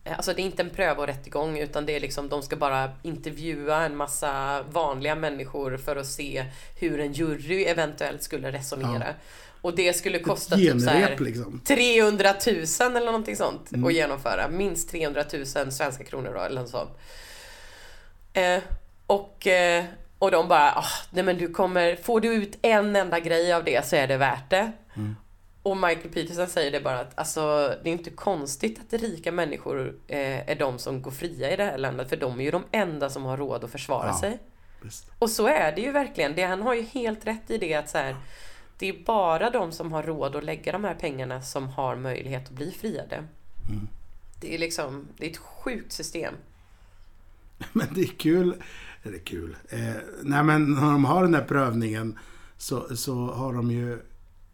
Alltså det är inte en prövorättegång utan det är liksom, de ska bara intervjua en massa vanliga människor för att se hur en jury eventuellt skulle resonera. Ja. Och det skulle kosta typ så här, liksom. 300 000 eller någonting sånt Mm. att genomföra. Minst 300 000 svenska kronor då, eller något sånt. Eh, och, eh, och de bara, ah, nej men du kommer, får du ut en enda grej av det så är det värt det. Mm. Och Michael Peterson säger det bara att alltså, det är inte konstigt att rika människor eh, är de som går fria i det här landet, för de är ju de enda som har råd att försvara Ja. sig. Visst. Och så är det ju verkligen. Det, han har ju helt rätt i det att så här, det är bara de som har råd att lägga de här pengarna som har möjlighet att bli friade. Mm. Det är liksom, det är ett sjukt system. Men det är kul. Eller kul. Eh, nej men när de har den här prövningen så, så har de ju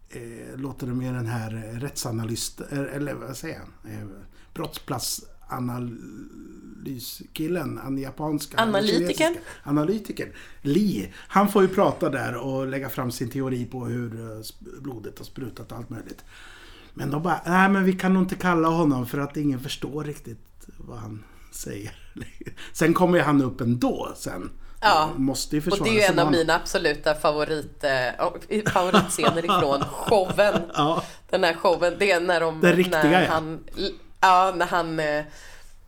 eh, låter de ju den här rättsanalys, eh, eller vad säger jag, eh, brottsplatssanalyskillen, den japanska. Analytikern. Analytikern. Li. Han får ju prata där och lägga fram sin teori på hur eh, blodet har sprutat och allt möjligt. Men de bara, nej men vi kan nog inte kalla honom för att ingen förstår riktigt vad han säger. Sen kommer ju han upp ändå sen. Ja. Måste ju Och det är ju en av mina absoluta favorit, eh, favoritscener ifrån showen. Ja. Den här showen, det är när de... Den riktiga, när ja. han, Ja, när han eh,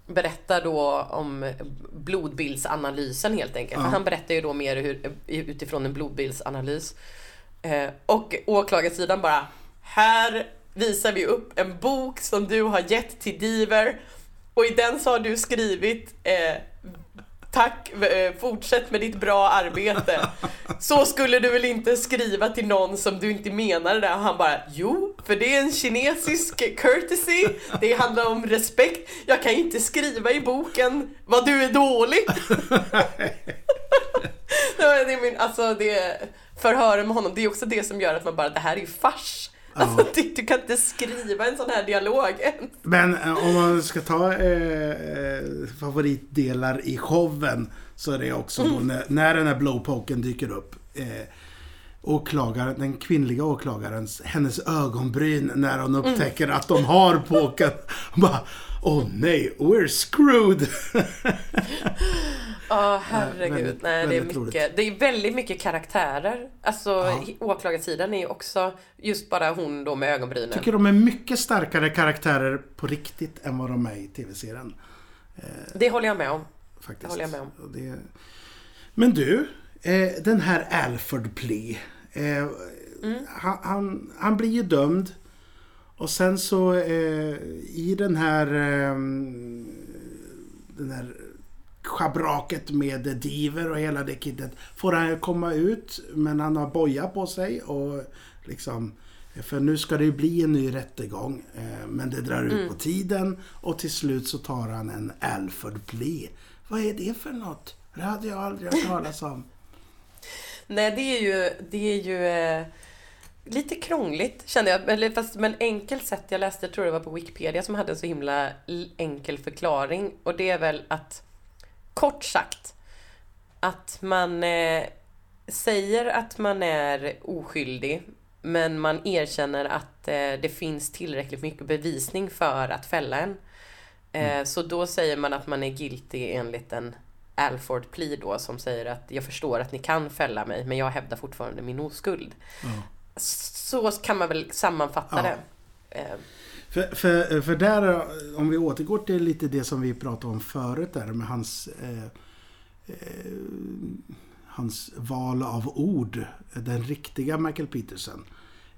berättar då om blodbildsanalysen helt enkelt. För han berättar ju då mer hur, utifrån en blodbildsanalys. Eh, och åklagarsidan bara Här visar vi upp en bok som du har gett till Diver och i den så har du skrivit eh, Tack, eh, fortsätt med ditt bra arbete. Så skulle du väl inte skriva till någon som du inte menade det? Och han bara, jo, för det är en kinesisk courtesy. Det handlar om respekt. Jag kan inte skriva i boken vad du är dålig. det är min, alltså det förhören med honom, det är också det som gör att man bara, det här är ju fars. Alltså, du, du kan inte skriva en sån här dialog ens. Men eh, om man ska ta eh, eh, favoritdelar i showen så är det också Mm. då när, när den här blowpoken dyker upp. Eh, åklagaren, den kvinnliga åklagarens, hennes ögonbryn när hon Mm. upptäcker att de har poken. Bara, åh nej, we're screwed. Ja, herregud. väldigt- Nej, det är väldigt roligt. mycket. Det är väldigt mycket karaktärer. Alltså, åklagarsidan är ju också just bara hon då med ögonbrynen. tycker de är mycket starkare karaktärer på riktigt än vad de är i tv-serien. Det håller jag med om. Faktiskt. Det håller jag med om. Det... Men du, eh, den här Alfred Plea. Eh, Mm. han, han, han blir ju dömd. Och sen så eh, i den här... Eh, den här schabraket med Diver och hela det kittet får han komma ut men han har boja på sig och liksom för nu ska det ju bli en ny rättegång eh, men det drar ut Mm. på tiden och till slut så tar han en Alfred Plea. Vad är det för något? Det hade jag aldrig hört talas om. Nej, det är ju, det är ju eh, lite krångligt kände jag. Eller fast med en enkel sätt. Jag läste, jag tror det var på Wikipedia som hade en så himla enkel förklaring. Och det är väl att, kort sagt, att man eh, säger att man är oskyldig. Men man erkänner att eh, det finns tillräckligt mycket bevisning för att fälla en. Eh, Så då säger man att man är guilty enligt en Alford plea då som säger att jag förstår att ni kan fälla mig men jag hävdar fortfarande min oskuld. Så kan man väl sammanfatta Ja. det. För, för, för där, om vi återgår till lite det som vi pratade om förut där med hans eh, eh, hans val av ord. Den riktiga Michael Peterson.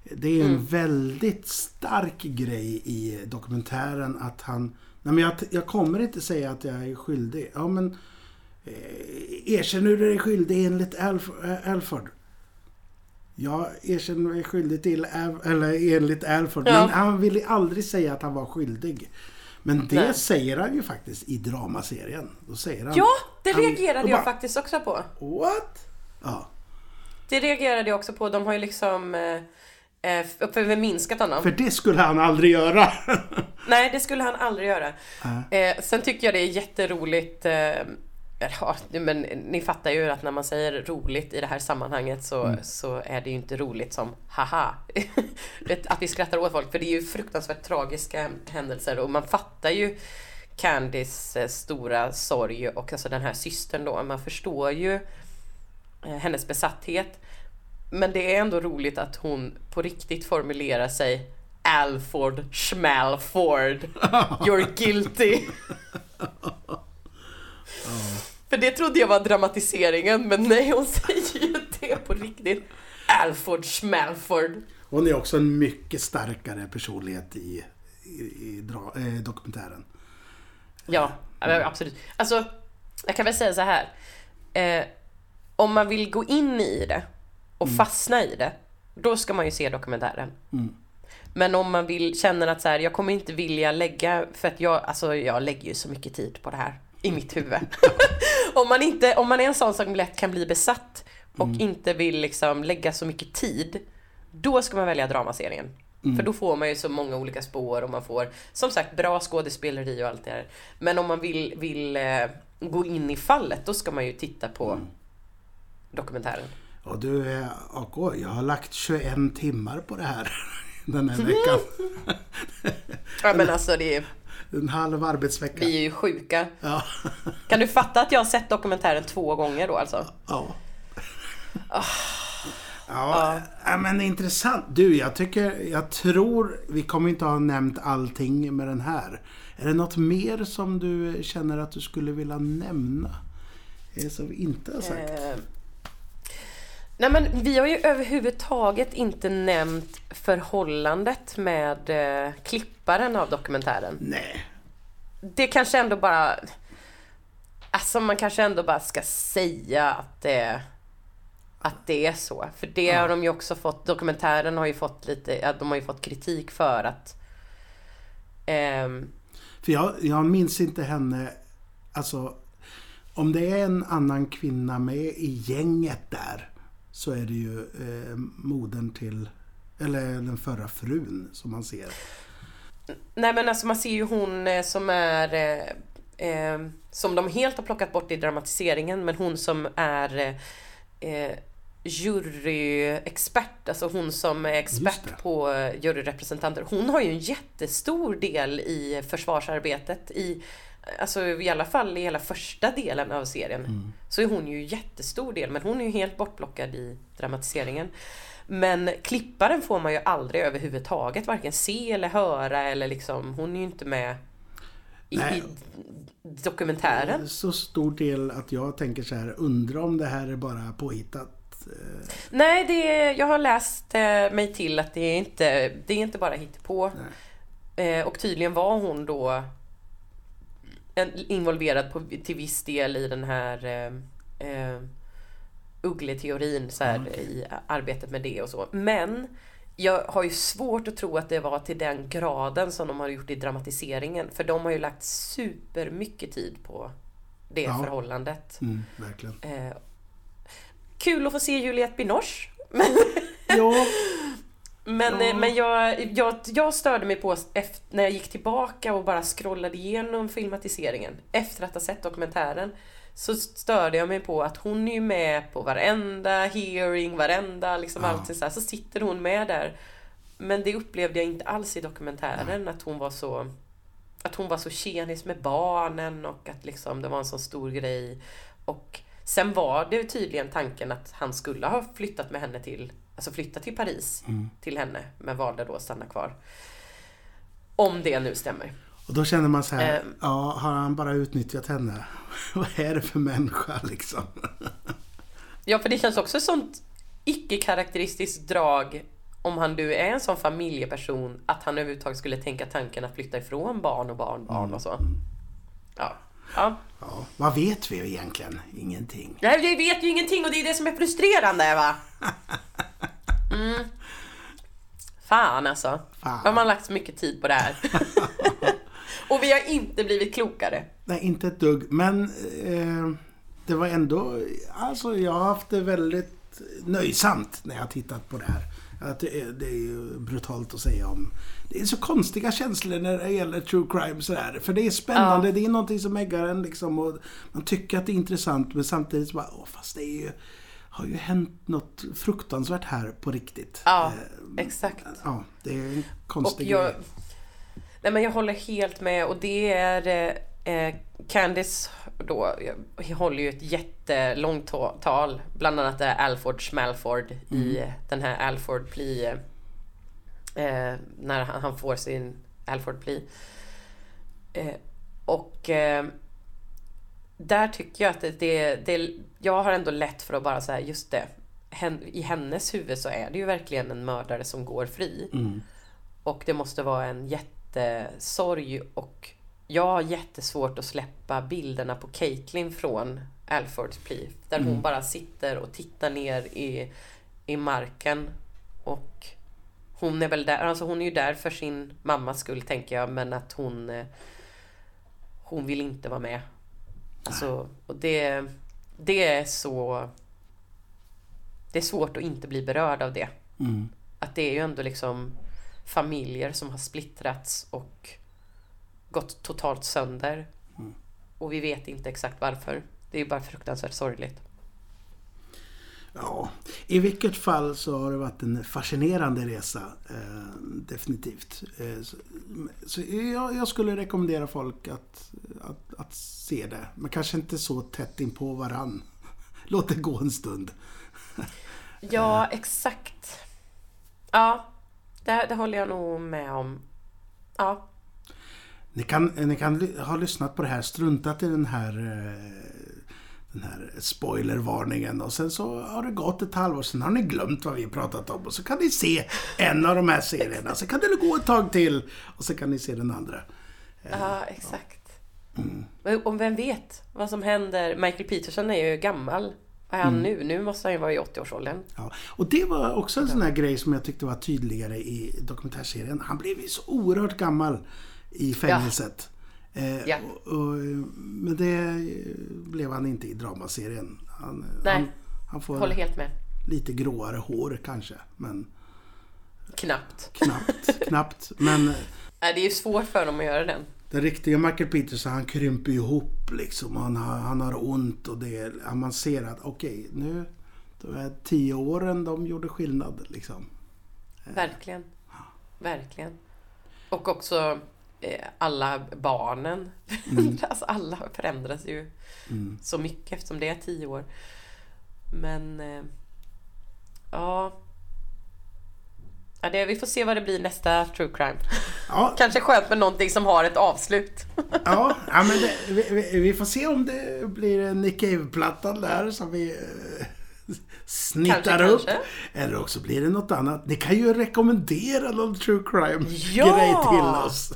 Det är en Mm. väldigt stark grej i dokumentären att han... Nej men jag, jag kommer inte säga att jag är skyldig. Ja men... Eh, erkänner du dig skyldig enligt Alf, Alford? Jag erkänner mig skyldig till, eller enligt Alford. Ja. Men han ville aldrig säga att han var skyldig. Men det Nej. säger han ju faktiskt i dramaserien. Då säger han... ja, det han- reagerade och jag bara, faktiskt också på. What? Ja. Det reagerade jag också på. De har ju liksom eh, eh, förminskat honom. För det skulle han aldrig göra. Nej, det skulle han aldrig göra. Eh, sen tycker jag det är jätteroligt. Eh, ja, men ni fattar ju att när man säger roligt i det här sammanhanget så, så är det ju inte roligt som haha. Att vi skrattar åt folk. För det är ju fruktansvärt tragiska händelser och man fattar ju Candys eh, stora sorg och alltså den här systern då. Man förstår ju eh, hennes besatthet. Men det är ändå roligt att hon på riktigt formulerar sig Alford Schmalford. You're guilty. För det trodde jag var dramatiseringen, men nej, hon säger ju det på riktigt. Alford Schmalford. Hon är också en mycket starkare personlighet i, i, i dra, eh, dokumentären. Ja, absolut. Alltså, jag kan väl säga så här. Eh, om man vill gå in i det och fastna i det, då ska man ju se dokumentären. Men om man vill, känner att så här, jag kommer inte vilja lägga, för att jag, alltså jag lägger ju så mycket tid på det här i mitt huvud. om, man inte, om man är en sån som lätt kan bli besatt och inte vill liksom lägga så mycket tid, då ska man välja dramaserien. För då får man ju så många olika spår och man får som sagt bra skådespeleri och allt det här. Men om man vill, vill eh, gå in i fallet, då ska man ju titta på dokumentären. Och du, eh, AK, jag har lagt 21 timmar på det här den här veckan. Ja men alltså det är... En halv arbetsvecka. Vi är ju sjuka. Ja. Kan du fatta att jag har sett dokumentären två gånger då alltså? Ja. Ja, ja, men intressant. Du, jag tycker, jag tror, vi kommer inte ha nämnt allting med den här. Är det något mer som du känner att du skulle vilja nämna? Som vi inte har sagt? Eh, Nej men vi har ju överhuvudtaget inte nämnt förhållandet med eh, klipparen av dokumentären. Nej. Det kanske ändå bara... Alltså man kanske ändå bara ska säga att det, att det är så. För det har de ju också fått, dokumentären har ju fått lite, ja, de har ju fått kritik för att... ehm, För jag, jag minns inte henne, alltså om det är en annan kvinna med i gänget där så är det ju eh, modern till, eller den förra frun som man ser. Nej men alltså man ser ju hon eh, som är eh, eh, Som de helt har plockat bort i dramatiseringen men hon som är eh, Juryexpert, alltså hon som är expert på juryrepresentanter. Hon har ju en jättestor del i försvarsarbetet i Alltså i alla fall i hela första delen av serien. Mm. Så är hon ju jättestor del men hon är ju helt bortplockad i dramatiseringen. Men klipparen får man ju aldrig överhuvudtaget varken se eller höra eller liksom Hon är ju inte med i, Nej. dokumentären. Så stor del att jag tänker så här, undrar om det här är bara påhittat. Eh, Nej, det är, jag har läst eh, mig till att det är inte, det är inte bara hittepå. Eh, och tydligen var hon då involverad på, till viss del i den här eh, eh, uggleteorin så här, i arbetet med det och så. Men jag har ju svårt att tro att det var till den graden som de har gjort i dramatiseringen. För de har ju lagt super mycket tid på det Ja. förhållandet. Mm, verkligen. Eh, kul att få se Juliette Binoche. Ja, Men, Ja. eh, men jag, jag, jag störde mig på efter, när jag gick tillbaka och bara scrollade igenom filmatiseringen efter att ha sett dokumentären. Så störde jag mig på att hon är ju med på varenda hearing, varenda liksom Ja. allt så här. Så sitter hon med där. Men det upplevde jag inte alls i dokumentären att hon var så att hon var så tjenis med barnen och att liksom det var en så stor grej. Och sen var det tydligen tanken att han skulle ha flyttat med henne till, alltså flyttat till Paris till henne, men valde då att stanna kvar. Om det nu stämmer. och då känner man så här, Ehm. ja, har han bara utnyttjat henne? Vad är det för människa liksom? Ja, för det känns också ett sånt icke-karaktäristiskt drag om han nu är en sån familjeperson att han överhuvudtaget skulle tänka tanken att flytta ifrån barn och barnbarn och så. Ja. ja. Ja, vad vet vi egentligen? Ingenting. Nej, vi vet ju ingenting och det är det som är frustrerande va? Mm. Fan alltså. Fan. Har lagt så mycket tid på det här. och vi har inte blivit klokare. Nej, inte ett dugg. Men eh, det var ändå... Alltså, jag har haft det väldigt nöjsamt när jag har tittat på det här. Att det, är, det är ju brutalt att säga om. Det är så konstiga känslor när det gäller true crime sådär. För det är spännande, Ja. det är någonting som äggar en liksom. Och man tycker att det är intressant men samtidigt så bara, åh, fast det är ju... Har ju hänt något fruktansvärt här på riktigt. Ja, Eh, exakt. ja, det är en konstig jag, grej. nej men jag håller helt med och det är eh, Candice då jag håller ju ett jättelångt ta- tal bland annat det här Alford Schmalford i Mm. den här Alford Plea eh, när han, han får sin Alford Plea eh, och eh, där tycker jag att det, det, det jag har ändå lätt för att bara säga just det hen, i hennes huvud så är det ju verkligen en mördare som går fri Mm. och det måste vara en jättesorg och jag har jättesvårt att släppa bilderna på Caitlyn från Alfords Plea. Där hon bara sitter och tittar ner i, i marken. Och hon är väl där, alltså hon är ju där för sin mammas skull tänker jag men att hon eh, Hon vill inte vara med. Alltså, och det, det är så Det är svårt att inte bli berörd av det Mm. att det är ju ändå liksom familjer som har splittrats och gått totalt sönder. Och vi vet inte exakt varför. Det är ju bara fruktansvärt sorgligt. Ja, i vilket fall så har det varit en fascinerande resa. Eh, definitivt. Eh, så- Så jag, jag skulle rekommendera folk att, att, att se det. Men kanske inte så tätt in på varann. Låt det gå en stund. Ja, exakt. Ja, det, det håller jag nog med om. Ja, Ni kan, ni kan ha lyssnat på det här, struntat i den här, eh, den här spoilervarningen och sen så har det gått ett halvår, sen har ni glömt vad vi pratat om och så kan ni se en av de här serierna. Så kan det gå ett tag till och så kan ni se den andra. ja exakt. Men om vem vet vad som händer? Michael Peterson är ju gammal. Vad är han nu? Nu måste han ju vara i 80-årsåldern. Ja. Och det var också en sån här grej som jag tyckte var tydligare i dokumentärserien. Han blev ju så oerhört gammal i fängelset. Eh, Ja. och, och, men det eh, blev han inte i dramaserien. Han, Nej. han, han får Håller helt med. lite gråare hår kanske. Men Knappt. knappt, knappt. Men Nej, det är ju svårt för dem att göra den. den riktiga Michael Peterson han krymper ihop liksom. Han har, han har ont och det, ja, man ser att okej nu, de här tio åren de gjorde skillnad liksom. Verkligen. Verkligen. Och också eh, alla barnen. alltså alla förändras ju så mycket eftersom det är tio år. Men eh, ja. ja det, vi får se vad det blir nästa true crime. Ja, Kanske skönt med någonting som har ett avslut. Ja, ja men det, vi, vi, får se om det blir en Nick Cave-plattan där som vi eh, snittar Kanske, upp. kanske. Eller också blir det något annat. Ni kan ju rekommendera någon true crime-grej Ja! till oss.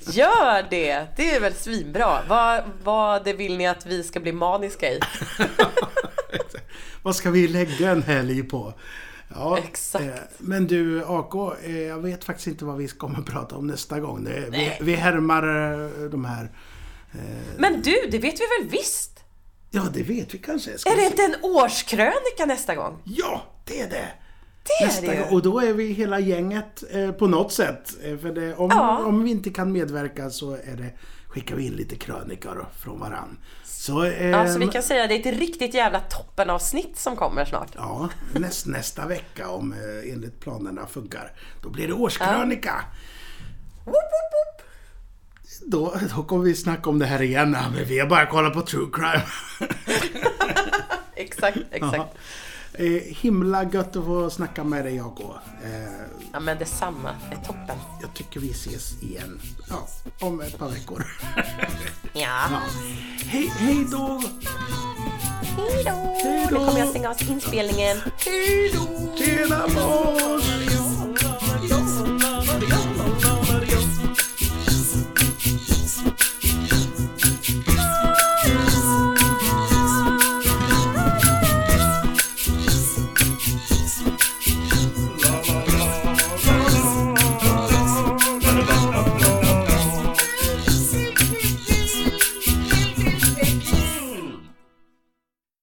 Gör det! Det är väl svinbra. Vad, vad det vill ni att vi ska bli maniska i? Vad ska vi lägga en helg på? Ja, Exakt. eh, men du AK, eh, jag vet faktiskt inte vad vi kommer att prata om nästa gång. Det, vi, vi härmar eh, de här... Men du, det vet vi väl visst? Ja, det vet vi kanske. Ska Är det se? inte en årskrönika nästa gång? Ja, det är det! Det är Nästa det ju. gång. Och då är vi hela gänget eh, på något sätt. Eh, för det, om, Ja. om vi inte kan medverka så är det, skickar vi in lite krönikor från varann. Så, eh, Ja, så vi kan säga att det är ett riktigt jävla toppenavsnitt som kommer snart. ja, näst, nästa vecka om eh, enligt planerna funkar. Då blir det årskrönika. Woop, woop, woop. Då, då kommer vi snacka om det här igen. Ja, men vi har bara kollat på true crime. Exakt, exakt. eh, himla gött att få snacka med dig AK. Eh, Ja, men detsamma. Det är toppen. jag tycker vi ses igen. Ja, om ett par veckor. Ja. Ja. Hej, hej då! Hej då! Nu kommer jag stänga av inspelningen. Hej då! Tjena Lars!